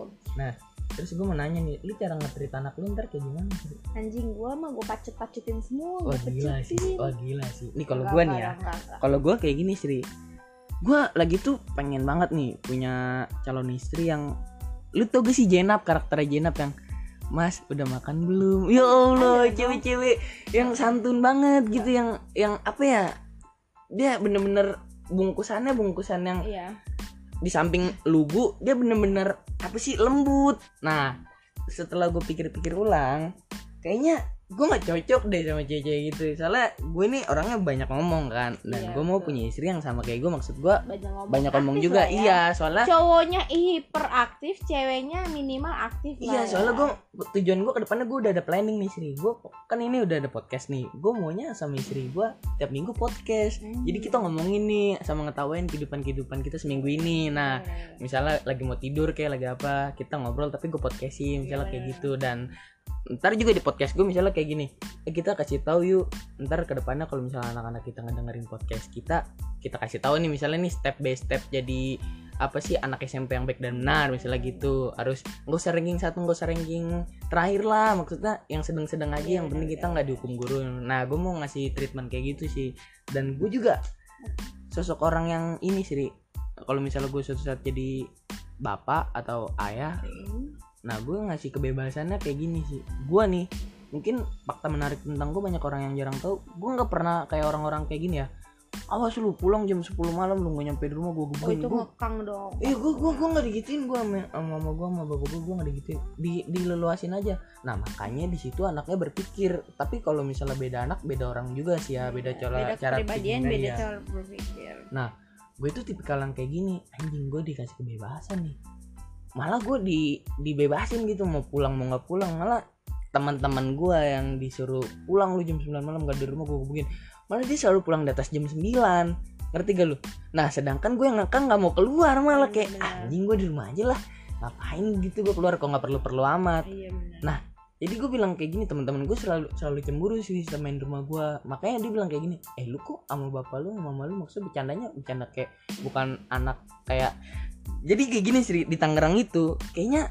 Terus gue mau nanya nih lu cara ngetrit anak lu ntar kayak gimana sih Anjing gue mah gue pacet-pacetin semua, wah gila sih pecutin. wah gila sih nih kalau gue nih ya kalau gue kayak gini Sri gue lagi tuh pengen banget nih punya calon istri yang lu tau gak sih Jenap karakternya Jenap yang Mas udah makan belum? Ya Allah, cewek-cewek yang santun banget gitu yang yang apa ya? Dia bener-bener bungkusannya bungkusan yang Iya. Di samping lugu dia bener-bener apa sih lembut. Nah setelah gue pikir-pikir ulang, kayaknya gue nggak cocok deh sama cewek-cewek gitu. Soalnya gue ini orangnya banyak ngomong kan, dan Iya, gue mau betul. punya istri yang sama kayak gue. Maksud gue Banyak ngomong. banyak ngomong juga. lah ya. Iya, soalnya cowoknya hiperaktif, ceweknya minimal aktif lah. Iya, ya. soalnya gue tujuan gue ke depannya gue udah ada planning nih Sri. Gue kan ini udah ada podcast nih. Gue maunya sama istri gue tiap minggu podcast. Hmm. Jadi kita ngomongin nih sama ngetawain kehidupan-kehidupan kita seminggu ini. Nah, misalnya lagi mau tidur kayak lagi apa, kita ngobrol tapi gue podcastin misalnya kayak Iya. gitu dan ntar juga di podcast gue misalnya kayak gini eh kita kasih tahu yuk ntar ke depannya kalau misalnya anak-anak kita ngedengerin podcast kita kita kasih tahu nih misalnya nih step by step jadi apa sih anak SMP yang baik dan benar misalnya gitu harus nggak usah ranking satu nggak usah ranking terakhir lah maksudnya yang sedang-sedang aja Iya, yang penting kita nggak iya. dihukum guru nah gue mau ngasih treatment kayak gitu sih dan gue juga sosok orang yang ini sih kalau misalnya gue suatu saat jadi bapak atau ayah Hmm. Nah gue ngasih kebebasannya kayak gini sih. Gue nih mungkin fakta menarik tentang gue banyak orang yang jarang tahu. Gue nggak pernah kayak orang-orang kayak gini ya. Awas lu pulang jam 10 malam lu nggak nyampe di rumah gue Oh, gebukin. itu gue ngekang dong. Iya gue gue gue nggak digituin gue sama mama gue sama bapak gue gue nggak digituin. Di dileluasin aja. Nah makanya di situ anaknya berpikir. Tapi kalau misalnya beda anak beda orang juga sih ya beda cara beda cara kepribadian, beda iya. cara berpikir. gue tuh tipikal yang kayak gini anjing gue dikasih kebebasan nih malah gue di dibebasin gitu mau pulang mau nggak pulang. Malah teman-teman gue yang disuruh pulang lu jam 9 malam gak di rumah gue hubungin. Malah dia selalu pulang di atas jam 9 ngerti gak lu? Nah sedangkan gue yang ngekang nggak mau keluar malah kayak Benar. anjing gue di rumah aja lah. Ngapain gitu gue keluar kok nggak perlu perlu amat. Iya. Nah, jadi gue bilang kayak gini teman-teman gue selalu selalu cemburu sih sama main di rumah gue makanya dia bilang kayak gini eh lu kok sama bapak lu sama mama lu? Maksudnya bercandanya bercanda kayak bukan anak kayak jadi kayak gini sih di Tangerang itu kayaknya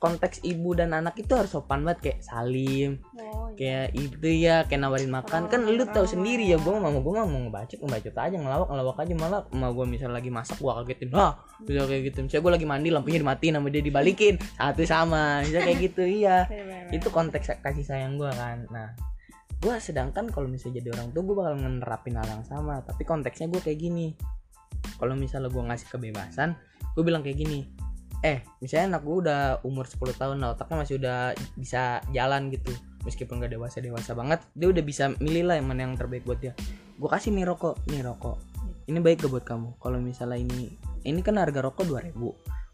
konteks ibu dan anak itu harus sopan banget kayak salim oh, iya. kayak itu ya kayak nawarin makan. Kan lu tahu sendiri ya gue mama gue mau ngebacot ngebacot aja ngelawak ngelawak aja. Malah emak gue misalnya lagi masak gue kagetin wah bisa kayak gitu. Misalnya gue lagi mandi lampunya dimatiin sama dia dibalikin. Satu sama bisa kayak gitu iya. Bener-bener. itu konteks kasih sayang gue kan. Nah gue sedangkan kalau misalnya jadi orang tua gue bakal nerapin hal yang sama. Tapi konteksnya gue kayak gini kalau misalnya gue ngasih kebebasan gue bilang kayak gini eh misalnya anak gue udah umur 10 tahun nah otaknya masih udah bisa jalan gitu meskipun gak dewasa dewasa banget dia udah bisa milih lah yang mana yang terbaik buat dia. Gue kasih nih rokok nih rokok ini baik gak buat kamu? Kalau misalnya ini ini kan harga rokok 2000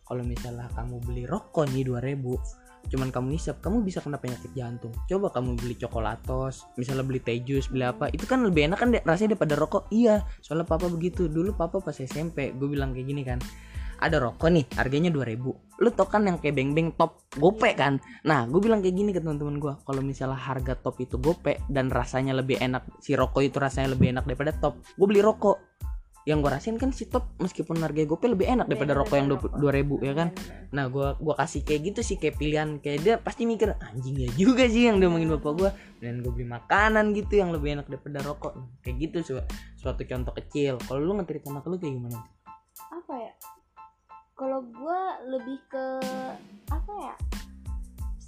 kalau misalnya kamu beli rokok nih 2000 cuman kamu hisap kamu bisa kena penyakit jantung. Coba kamu beli coklatos misalnya beli teh jus beli apa itu kan lebih enak kan rasanya daripada rokok. Iya soalnya papa begitu. Dulu papa pas SMP gue bilang kayak gini kan ada rokok nih harganya 2000 lu tau kan yang kayak beng beng top gope kan? Nah gue bilang kayak gini ke teman-teman gue kalau misalnya harga top itu gope dan rasanya lebih enak si rokok itu rasanya lebih enak daripada top gue beli rokok yang gue rasain kan si top meskipun harganya gope lebih enak daripada Beda rokok yang rokok. 2000 ya kan. Nah gua gua kasih kayak gitu sih kayak pilihan kayak dia pasti mikir anjing ya juga sih yang diomongin bapak gua dan gue beli makanan gitu yang lebih enak daripada rokok Nah, kayak gitu su- suatu contoh kecil kalau lu ngetrit anak lu kayak gimana apa ya kalau gue lebih ke apa ya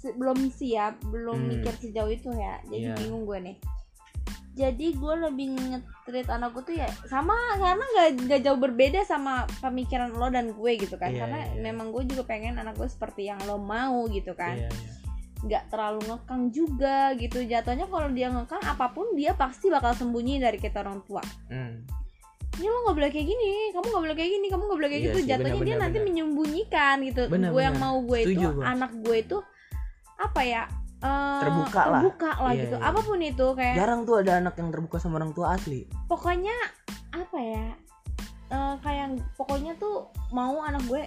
belum siap belum Hmm. mikir sejauh itu ya jadi Iya. bingung gue nih jadi gue lebih ngetrit anak gue tuh ya sama karena nggak nggak jauh berbeda sama pemikiran lo dan gue gitu kan Iya, karena iya. memang gue juga pengen anak gue seperti yang lo mau gitu kan iya. nggak terlalu ngekang juga gitu jatuhnya kalau dia ngekang apa pun dia pasti bakal sembunyi dari kita orang tua Hmm. ini lo nggak boleh kayak gini kamu nggak boleh kayak gini kamu nggak boleh kayak Iya gitu sih, jatuhnya dia benar, nanti menyembunyikan gitu Benar, gue yang benar. mau gue itu Setuju gua. anak gue itu apa ya eh, Terbuka lah. terbuka lah Iya, gitu iya. apa pun itu kayak jarang tuh ada anak yang terbuka sama orang tua asli pokoknya apa ya eh, kayak pokoknya tuh mau anak gue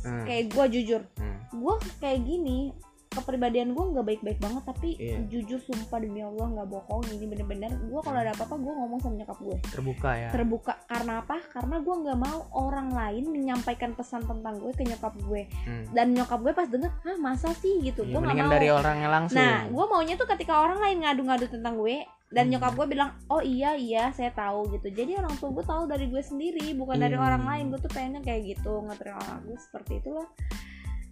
Hmm. kayak gue jujur Hmm. gue kayak gini kepribadian gue nggak baik-baik banget tapi Iya. jujur sumpah demi Allah nggak bohong. Ini bener-bener gue kalau ada apa-apa gue ngomong sama nyokap gue. Terbuka ya. Terbuka. Karena apa? Karena gue nggak mau orang lain menyampaikan pesan tentang gue ke nyokap gue. Hmm. dan nyokap gue pas denger ah masa sih? Gitu. Iya, gue nggak mau. dari orangnya langsung. Nah gue maunya tuh ketika orang lain ngadu-ngadu tentang gue dan Hmm. nyokap gue bilang oh iya iya saya tahu gitu. Jadi orang tua gue tahu dari gue sendiri bukan dari Hmm. orang lain. Gue tuh pengennya kayak gitu ngeterima orang gue seperti itulah.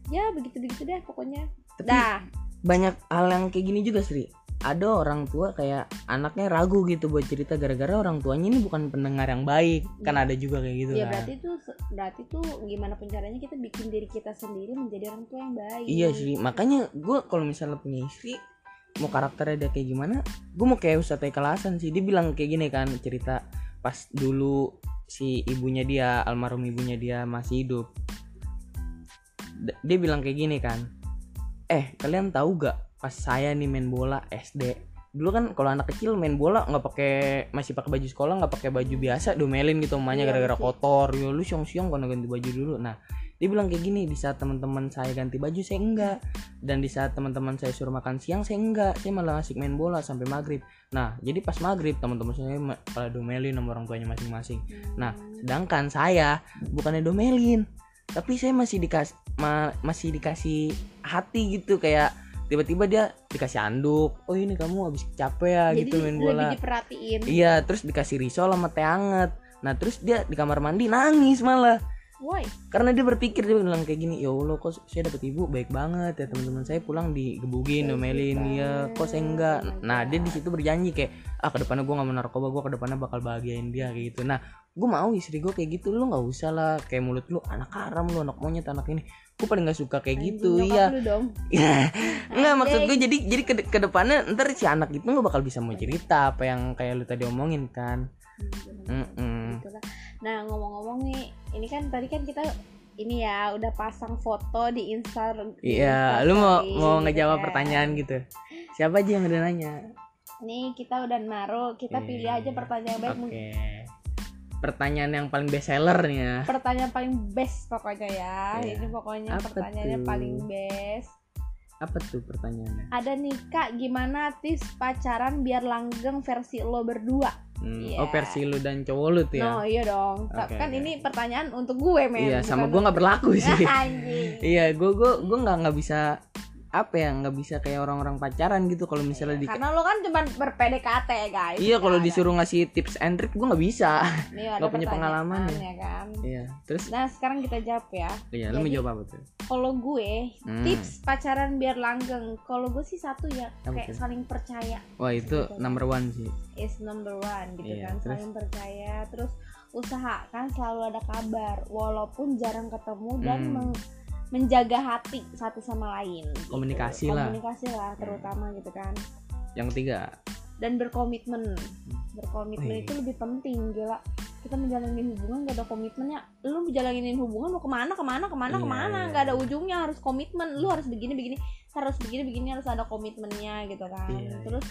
Ya begitu begitu deh pokoknya Tapi dah banyak hal yang kayak gini juga Sri ada orang tua kayak anaknya ragu gitu buat cerita gara-gara orang tuanya ini bukan pendengar yang baik kan Iya. ada juga kayak gitu ya kan berarti tuh berarti tuh gimana pun caranya kita bikin diri kita sendiri menjadi orang tua yang baik Iya sih, makanya gue kalau misalnya punya istri mau karakternya dia kayak gimana, gue mau kayak Ustadz Eka Hasan sih. Dia bilang kayak gini kan cerita pas dulu si ibunya dia, almarhum ibunya dia masih hidup. D- Dia bilang kayak gini kan, eh kalian tahu gak pas saya nih main bola SD dulu kan kalau anak kecil main bola nggak pakai masih pakai baju sekolah nggak pakai baju biasa domelin gitu emaknya Iya, gara-gara kotor. Ya lu siang-siang karena ganti baju dulu. Nah dia bilang kayak gini di saat teman-teman saya ganti baju saya enggak. Dan di saat teman-teman saya suruh makan siang saya enggak. Saya malah asik main bola sampai maghrib. Nah jadi pas maghrib teman-teman saya pada domelin sama orang tuanya masing-masing. Nah sedangkan saya bukannya domelin tapi saya masih dikasih masih dikasih hati gitu kayak tiba-tiba dia dikasih anduk oh ini kamu habis capek ya jadi gitu main lebih bola. diperhatiin. Iya terus dikasih risol sama teh hangat. Nah terus dia di kamar mandi nangis malah. Why karena dia berpikir dia bilang kayak gini ya allah kok saya dapat ibu baik banget ya teman-teman saya pulang digebugin Baik domelin ya kok saya enggak? Nah dia di situ berjanji kayak ah ke depannya gue nggak mau narkoba gue ke depannya bakal bahagiain dia kayak gitu. Nah gue mau istri gue kayak gitu lu nggak usah lah kayak mulut lu anak haram lu anak monyet anak ini gue paling nggak suka kayak gitu Anjing, iya nyokap lu dong ya nggak maksud gue jadi jadi ke ke depannya ntar si anak itu nggak bakal bisa mau cerita apa yang kayak lu tadi omongin kan Hmm, Mm-mm. Gitulah. Nah ngomong-ngomong nih, ini kan tadi kan kita ini ya udah pasang foto di Insta. Iya, lu mau mau gitu ngejawab kan. pertanyaan gitu. Siapa aja yang udah nanya? Nih kita udah naruh, kita Iya. pilih aja pertanyaan yang baik. Oke. Pertanyaan yang paling best seller nih ya. Pertanyaan paling best pokoknya ya. Iya. Ini pokoknya Apa pertanyaannya tuh? paling best. apa tuh pertanyaannya ada nih kak gimana tips pacaran biar langgeng versi lo berdua Hmm, Iya. oh versi lu dan cowok lu tuh ya no iya dong Oke, kan oke. ini pertanyaan untuk gue men iya sama gue nggak berlaku sih anjing iya gue gue gue nggak nggak bisa apa ya nggak bisa kayak orang-orang pacaran gitu kalau misalnya di karena lo kan cuma ber-PDKT guys. Iya kalau ada. disuruh ngasih tips and trick gue nggak bisa. Ada nggak punya pengalaman ya. ya kan? Iya terus? Nah sekarang kita jawab ya. Iya lu mau jawab apa tuh? kalau gue Hmm. tips pacaran biar langgeng. Kalau gue sih satu ya kayak saling percaya. Wah itu number one sih. Is number one gitu Iya, kan terus? saling percaya. Terus usahakan selalu ada kabar walaupun jarang ketemu dan Hmm. meng- menjaga hati satu sama lain gitu. Komunikasi lah. komunikasi lah terutama gitu kan yang ketiga dan berkomitmen berkomitmen Wih. itu lebih penting gila kita menjalani hubungan gak ada komitmennya lu menjalani hubungan mau ke mana ke mana ke mana Iya, ke mana iya, gak ada iya. ujungnya harus komitmen lu harus begini begini harus begini begini harus ada komitmennya gitu kan Iya, iya. terus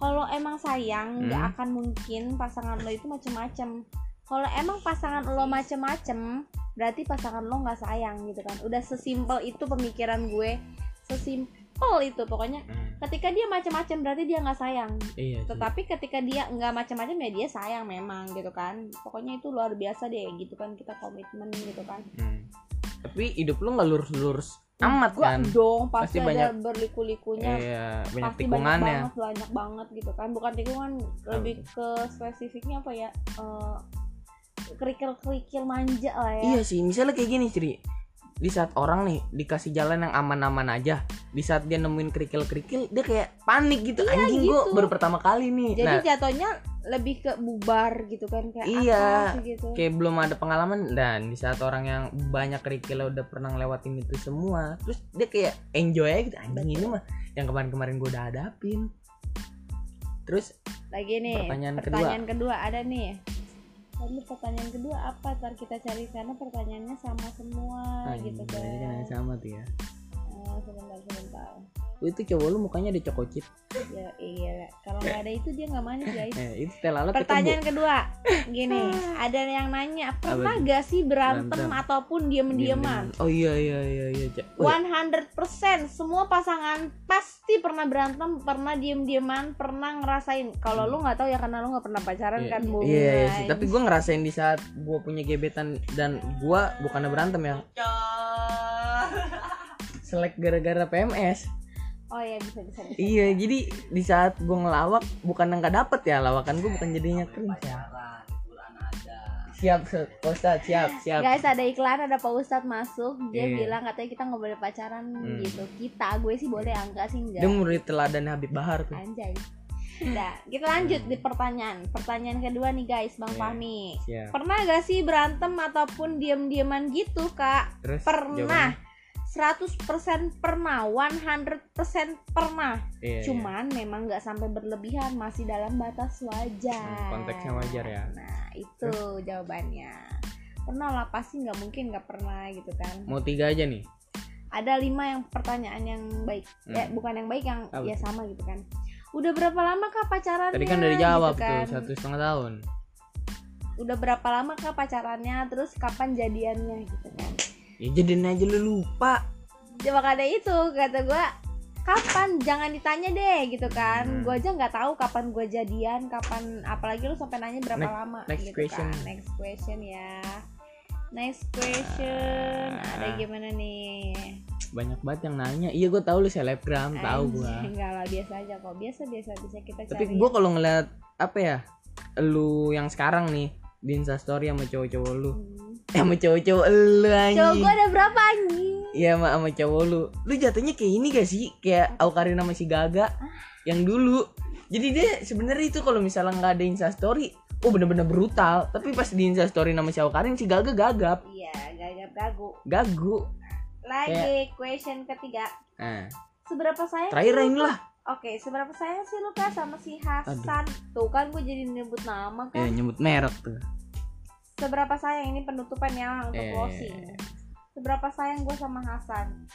kalau emang sayang nggak Hmm. akan mungkin pasangan lo itu macem-macem kalau emang pasangan lo macem-macem berarti pasangan lo nggak sayang gitu kan. Udah sesimpel itu pemikiran gue. Sesimpel itu pokoknya ketika dia macem-macem berarti dia nggak sayang. Iya tetapi ketika dia nggak macam-macam ya dia sayang memang gitu kan. Pokoknya itu luar biasa deh gitu kan kita komitmen gitu kan. Hmm. tapi hidup lu nggak lurus-lurus amat gua kan? dong pasti, Pasti ada berliku-likunya. Iya banyak pasti banyak tikungannya banget banyak banget gitu kan. Bukan tikungan lebih ke spesifiknya apa ya? Eh, kerikil-kerikil manja lah ya Iya sih, misalnya kayak gini, Ciri. Di saat orang nih dikasih jalan yang aman-aman aja, di saat dia nemuin kerikil-kerikil, dia kayak panik gitu. Anjing gua gitu. baru pertama kali nih. jadi nah, jatuhnya lebih ke bubar gitu kan kayak Iya, gitu kayak belum ada pengalaman dan di saat orang yang banyak kerikilnya udah pernah ngelewatin itu semua, terus dia kayak enjoy aja gitu. Anjing ini mah yang kemarin-kemarin gua udah hadapin. Terus lagi nih Pertanyaan kedua. pertanyaan kedua ada nih Lalu pertanyaan kedua apa ntar kita cari karena pertanyaannya sama semua gitu kan sama tuh ya. Sebentar sebentar Oh, itu cowok lu mukanya ada cokocip. ya iya kalau nggak ada itu dia nggak manis guys Eh, itu telalat pertanyaan kedua gini ada yang nanya pernah Apa gak sih berantem, Berantem. ataupun diem-dieman Oh iya iya iya iya. Oh, 100% semua pasangan pasti pernah berantem, pernah diem-dieman, pernah ngerasain. Kalau lu nggak tahu ya karena lu nggak pernah pacaran Iya, kan, Bu. Iya, iya sih. Tapi gue ngerasain di saat gue punya gebetan dan gue bukannya berantem ya. Selek gara-gara PMS. Oh iya bisa bisa. bisa. Iya, jadi di saat gue ngelawak bukan nggak dapet ya lawakan gue bukan jadinya cringe ya. Siap, Ustaz, siap, siap. Guys ada iklan ada Pak Ustadz masuk dia Iya. bilang katanya kita nggak boleh pacaran Hmm. gitu. Kita gue sih boleh enggak sih enggak. Dia murid teladan Habib Bahar tuh. Anjay. Nah, kita lanjut di pertanyaan. Pertanyaan kedua nih guys, Bang Iya. Fahmi. Siap. Pernah gak sih berantem ataupun diem-dieman gitu, Kak? Terus Pernah. jawabannya? 100% pernah, 100% pernah. Iya, iya. Cuman memang nggak sampai berlebihan, masih dalam batas wajar. Hmm, konteksnya wajar ya. Nah, itu jawabannya. Pernah lah, pasti nggak mungkin nggak pernah gitu kan. mau tiga aja nih. Ada lima yang pertanyaan yang baik, Hmm. bukan yang baik yang Apa ya sama gitu kan. Udah berapa lama kah pacarannya? Tadi kan udah dijawab gitu kan. tuh satu setengah tahun. Udah berapa lama kah pacarannya? Terus kapan jadiannya gitu kan? Ya jadiin aja lu lupa. Coba ada itu kata gua kapan jangan ditanya deh gitu kan Hmm. gua aja nggak tahu kapan gua jadian kapan apalagi lu sampai nanya berapa Next- lama next gitu question. kan next question ya next question Ah. ada gimana nih Banyak banget yang nanya. Iya gue tahu lu selebgram, tahu gue. Enggak lah biasa aja kok biasa biasa bisa kita Tapi cari gue kalau ngeliat apa ya, lu yang sekarang nih di Instastory sama cowok-cowok lu, Hmm. Eh, sama cowok-cowok lu cowok anjing. gua ada berapa anjing Iya sama, sama cowok lu. Lu jatuhnya kayak ini gak sih? Kayak Aukarin sama si Gaga yang dulu. Jadi dia sebenarnya itu kalau misalnya nggak ada Instastory, oh bener-bener brutal. Tapi pas di Instastory nama si Aukarin si Gaga gagap, iya gagap gagu gagu. lagi question ketiga Nah, seberapa sayang terakhir lah. Oke, seberapa sayang sih lu Kak sama si Hasan? Tuh kan gue jadi nyebut nama kan. nyebut merek tuh. Seberapa sayang ini penutupan ya untuk Eh. closing. Seberapa sayang gue sama Hasan?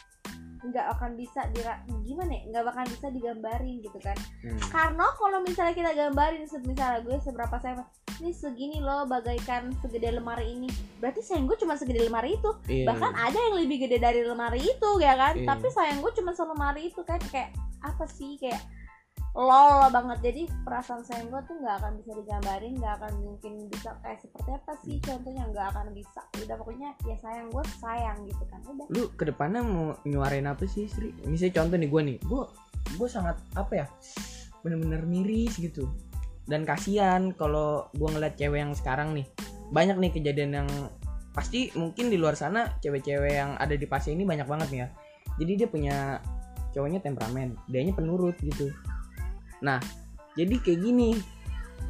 Nggak akan bisa dira gimana ya? Nggak bakal bisa digambarin gitu kan. Hmm. Karena kalau misalnya kita gambarin misalnya gue seberapa sayang ini segini loh bagaikan segede lemari ini berarti sayang gue cuma segede lemari itu Iya. bahkan ada yang lebih gede dari lemari itu ya kan Iya. tapi sayang gue cuma selemari itu kan kayak apa sih kayak lol banget jadi perasaan sayang gue tuh nggak akan bisa digambarin nggak akan mungkin bisa kayak seperti apa sih contohnya nggak akan bisa udah pokoknya ya sayang gue sayang gitu kan udah lu ke depannya mau nyuarain apa sih Sri? Misalnya contoh nih gue nih, gue gue sangat apa ya, bener-bener miris gitu. Dan kasihan kalau gue ngeliat cewek yang sekarang nih, banyak nih kejadian yang pasti mungkin di luar sana cewek-cewek yang ada di fase ini banyak banget nih ya. Jadi dia punya cowoknya temperamen, dianya penurut gitu. Nah, jadi kayak gini,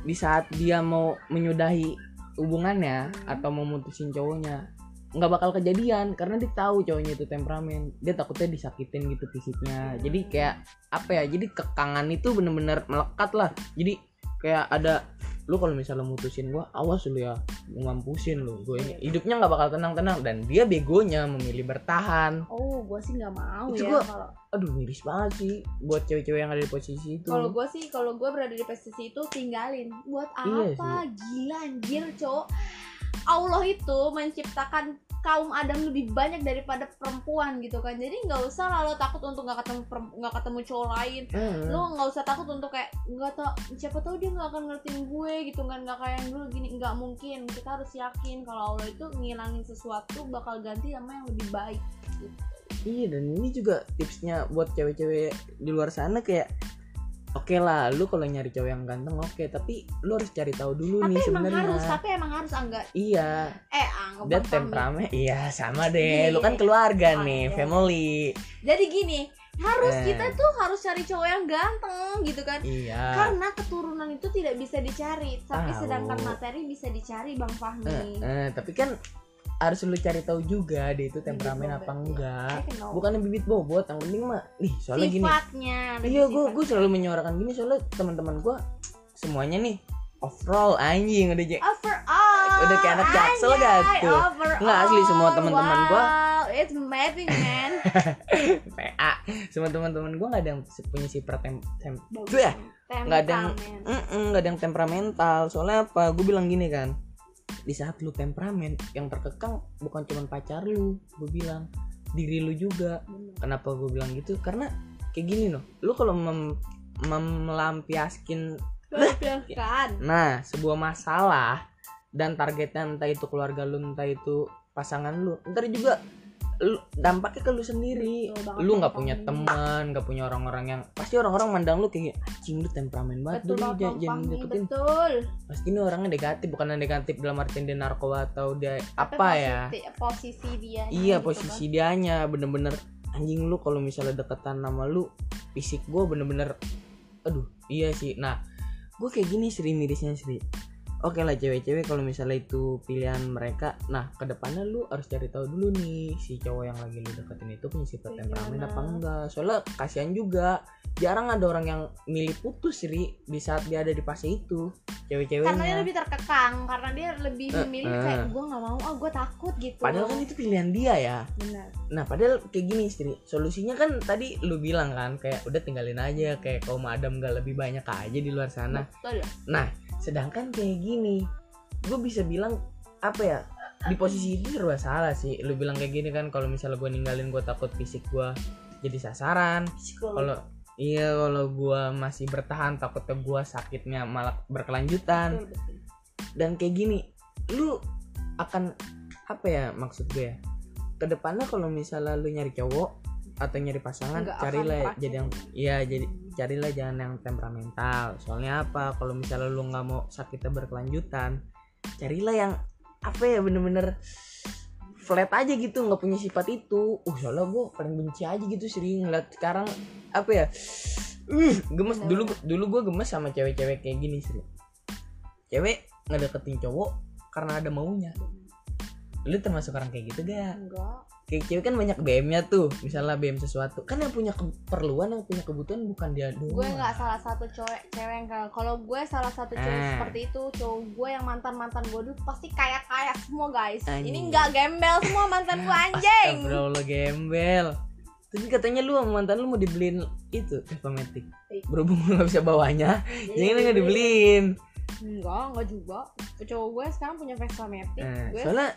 di saat dia mau menyudahi hubungannya atau mau mutusin cowoknya, nggak bakal kejadian karena dia tahu cowoknya itu temperamen. Dia takutnya disakitin gitu fisiknya. Jadi kayak apa ya jadi kekangan itu bener-bener melekat lah. Jadi kayak ada lu kalau misalnya mutusin gua awas lu ya gua mampusin lu gue ini. Hidupnya nggak bakal tenang-tenang dan dia begonya memilih bertahan. Oh gue sih nggak mau Itu ya gua- kalau aduh miris banget sih buat cewek-cewek yang ada di posisi itu. Kalau gue sih kalau gue berada di posisi itu tinggalin. Buat Iya apa? gila anjir cowok. Allah itu menciptakan kaum Adam lebih banyak daripada perempuan gitu kan. Jadi nggak usah lah lo takut untuk nggak ketemu nggak ketemu cowok lain. Hmm. lo nggak usah takut untuk kayak nggak tau siapa tahu dia nggak akan ngertiin gue gitu kan. Nggak kayak yang dulu gini nggak mungkin. Kita harus yakin kalau Allah itu ngilangin sesuatu bakal ganti sama yang lebih baik Iya dan ini juga tipsnya buat cewek-cewek di luar sana kayak oke lah lu kalau nyari cowok yang ganteng oke. Tapi lu harus cari tahu dulu tapi nih emang sebenarnya. harus tapi emang harus enggak iya. Eh anggap dan temperamen iya sama deh. Iya. lu kan keluarga Oh, nih iya. family. Jadi gini harus Eh. kita tuh harus cari cowok yang ganteng gitu kan? Iya. Karena keturunan itu tidak bisa dicari tapi sedangkan materi bisa dicari bang Eh, Fahmi. Eh, tapi kan harus lu cari tahu juga dia itu temperamen apa enggak. Bukannya bibit bobot yang penting mah ih soalnya gini. Sifatnya iya gue gue selalu menyuarakan gini soalnya teman-teman gue semuanya nih overall anjing udah jadi overall. Udah kayak anak jaksel overall, Nggak, asli, semua teman-teman wow, it's amazing man. PA semua teman-teman gue nggak ada yang punya sifat tem, tem ya, nggak ada yang- nggak ada yang temperamental. Soalnya apa? Gue bilang gini kan di saat lu temperamen yang terkekang bukan cuma pacar lu gue bilang diri lu juga Bener. kenapa gue bilang gitu karena kayak gini loh lu kalau mem- mem- melampiaskin Bahkan. nah sebuah masalah dan targetnya entah itu keluarga lu entah itu pasangan lu ntar juga lu, dampaknya ke lu sendiri. Betul lu nggak punya teman nggak punya orang-orang yang pasti orang-orang mandang lu kayak anjing lu temperamen banget betul banget jangan, jangan deketin. betul. Pasti ini orangnya negatif bukan negatif dalam artian dia narkoba atau dia Tapi apa ya? posisi- dia iya posisi dianya bener-bener anjing lu kalau misalnya deketan sama lu fisik gue bener-bener aduh iya sih. Nah gue kayak gini Sri mirisnya Sri oke lah cewek-cewek kalau misalnya itu pilihan mereka nah ke depannya lu harus cari tahu dulu nih si cowok yang lagi lu deketin itu punya sifat temperamen apa enggak. Soalnya kasihan juga jarang ada orang yang milih putus Sri di saat dia ada di fase itu. Cewek-ceweknya karena dia lebih terkekang karena dia lebih memilih eh. kayak gue nggak mau ah gue takut gitu. Padahal kan itu pilihan dia ya. Benar. Nah padahal kayak gini istri Solusinya kan tadi lu bilang kan Kayak udah tinggalin aja Kayak kaum Adam gak lebih banyak aja di luar sana. Betul. Nah sedangkan kayak gini Gue bisa bilang Apa ya Di posisi ini serba salah sih. Lu bilang kayak gini kan Kalau misalnya gue ninggalin gue takut fisik gue Jadi sasaran. Kalau Iya kalau gue masih bertahan Takutnya gue sakitnya malah berkelanjutan. Betul, betul. dan kayak gini lu akan apa ya maksud gue ya ke depannya kalau misalnya lu nyari cowok atau nyari pasangan Nggak akan carilah jadi yang iya jadi carilah jangan yang temperamental. Soalnya apa? Kalau misalnya lu nggak mau sakitnya berkelanjutan carilah yang apa ya bener-bener flat aja gitu nggak punya sifat itu. Uh soalnya gue paling benci aja gitu sering ngeliat sekarang apa ya uh gemes. Dulu dulu gue gemes sama cewek-cewek kayak gini sih cewek ngedeketin cowok karena ada maunya. Lu termasuk orang kayak gitu gak enggak kayak cewek kan banyak BM-nya tuh misalnya BM sesuatu. Kan yang punya keperluan yang punya kebutuhan bukan dia doang. Gue nggak salah satu cewek cewek yang kayak kalau gue salah satu cewek Ah. seperti itu cowok gue yang mantan mantan gue dulu pasti kaya kaya semua guys. Anjing. ini nggak gembel semua mantan gue anjing. Astagfirullah gembel. Tapi katanya lu sama mantan lu mau dibeliin itu Matic Iya. berhubung lu gak bisa bawanya Jadi jadi lu gak dibeliin. enggak enggak juga. Cowok gue sekarang punya Vespa Matic Nah, gue soalnya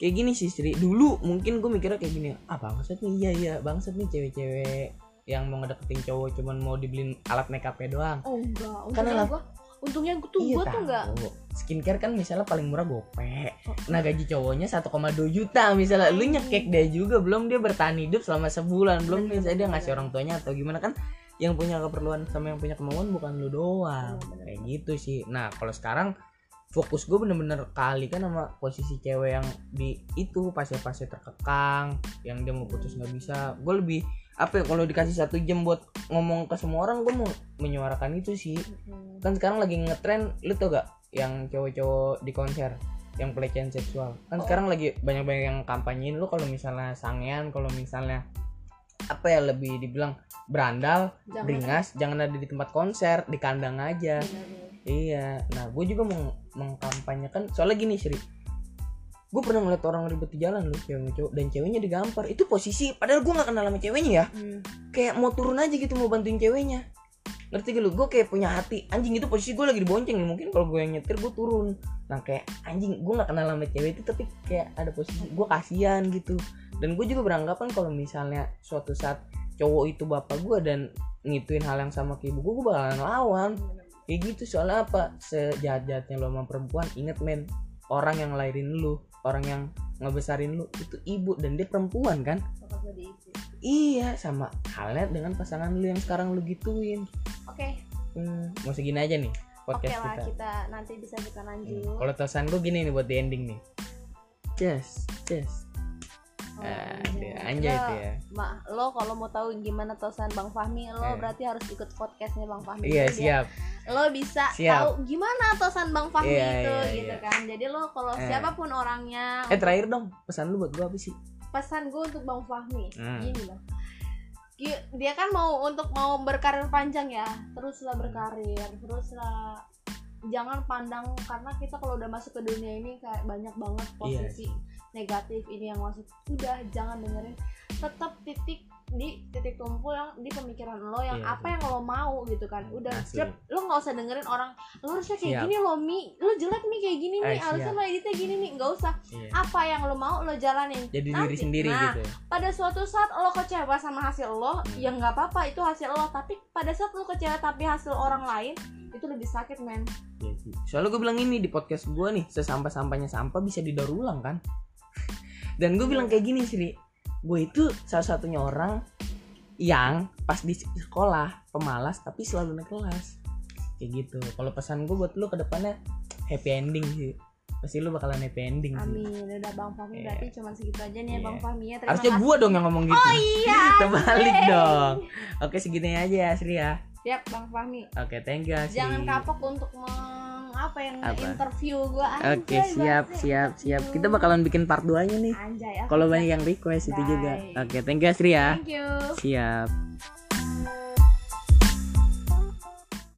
kayak gini sih Sri. Dulu mungkin gue mikirnya kayak gini ah bangsat nih. Iya iya bangsat nih cewek-cewek yang mau ngedeketin cowok cuman mau dibeliin alat make upnya doang. Oh enggak. Untungnya lah- untungnya gue tuh gue tuh enggak. skincare kan misalnya paling murah gope. Oh. nah gaji cowoknya 1,2 juta misalnya. Lu nyekek dia juga belum dia bertahan hidup selama sebulan belum misalnya dia ngasih orang tuanya atau gimana kan yang punya keperluan sama yang punya kemauan bukan lu doang. Bener, kayak gitu sih. Nah kalau sekarang fokus gue bener-bener kali kan sama posisi cewek yang di itu pasir-pasir terkekang yang dia mau putus nggak bisa gue lebih apa ya kalau dikasih satu jam buat ngomong ke semua orang gue mau menyuarakan itu sih Mm-mm. kan sekarang lagi ngetren lu tau gak yang cowok-cowok di konser yang pelecehan seksual kan Oh. sekarang lagi banyak-banyak yang kampanyein lu kalau misalnya sangean kalau misalnya apa ya lebih dibilang berandal Jangan- beringas jangan ada di tempat konser di kandang aja. Bener-bener. iya. Nah gue juga mau mengkampanyekan soalnya gini Sri. Gue pernah ngeliat orang ribet di jalan lu cewek cowok dan ceweknya digampar. Itu posisi padahal gue gak kenal sama ceweknya ya. Hmm. kayak mau turun aja gitu mau bantuin ceweknya. Ngerti gak lu? Gue kayak punya hati. Anjing itu posisi gue lagi dibonceng nih. Mungkin kalau gue yang nyetir gue turun. Nah kayak anjing gue nggak kenal sama cewek itu tapi kayak ada posisi gue kasihan gitu dan gue juga beranggapan kalau misalnya suatu saat cowok itu bapak gue dan ngituin hal yang sama ke ibu gue gue bakalan lawan kayak gitu soalnya apa sejahat-jahatnya lo sama perempuan inget men orang yang ngelahirin lu orang yang ngebesarin lu itu ibu dan dia perempuan kan. Iya, sama halnya dengan pasangan lu yang sekarang lu gituin. Oke, Hmm, mau segini aja nih oke podcast lah kita. kita nanti bisa kita lanjut. Hmm, Kalau tosan gue gini nih buat di ending nih. Yes, yes. Oh, Ada anjay. anjay Lo- itu ya. Mak, lo kalau mau tahu gimana tosan Bang Fahmi, lo Eh. berarti harus ikut podcastnya Bang Fahmi. Iya, biar siap. Lo bisa Siap. tahu gimana tosan Bang Fahmi Iya, itu, iya, gitu iya. kan. Jadi lo kalau Eh. siapa pun orangnya, Eh terakhir dong, pesan lu buat gue apa sih? pesan gue untuk Bang Fahmi, Hmm. gini loh. Dia kan mau untuk mau berkarir panjang ya, teruslah berkarir, teruslah jangan pandang karena kita kalau udah masuk ke dunia ini kayak banyak banget Iya posisi negatif ini yang masuk udah jangan dengerin tetap titik di titik tumpul yang di pemikiran lo yang Iya, apa yang lo mau gitu kan udah Asli. siap lo nggak usah dengerin orang lo harusnya kayak Siap. gini lo mi lo jelek mi kayak gini nih Eh, harusnya lo editnya gini nih nggak usah Iya. apa yang lo mau lo jalanin Jadi diri Nanti, sendiri nah, gitu. pada suatu saat lo kecewa sama hasil lo Hmm. ya nggak apa-apa itu hasil lo tapi pada saat lo kecewa tapi hasil orang lain itu lebih sakit men Iya. Soalnya gue bilang ini di podcast gue nih, sesampah-sampahnya sampah bisa didaur ulang kan. Dan gue bilang kayak gini Sri, gue itu salah satunya orang yang pas di sekolah pemalas tapi selalu naik kelas. Kayak gitu. Kalau pesan gue buat lu ke depannya happy ending sih. Pasti lu bakalan happy ending sih. amin udah bang Fahmi Iya. berarti cuma segitu aja nih Iya. bang Fahmi ya terima Harusnya gue dong yang ngomong gitu. oh iya Terbalik anjing. dong. Oke segini aja ya Sri ya. siap bang Fahmi Oke thank you Sri. jangan kapok untuk apa yang Apa? interview gue Oke siap siap siap. Kita bakalan bikin part 2 nya nih. Kalau siap. banyak yang request itu juga. Oke, thank you Asri ya. thank you Siap.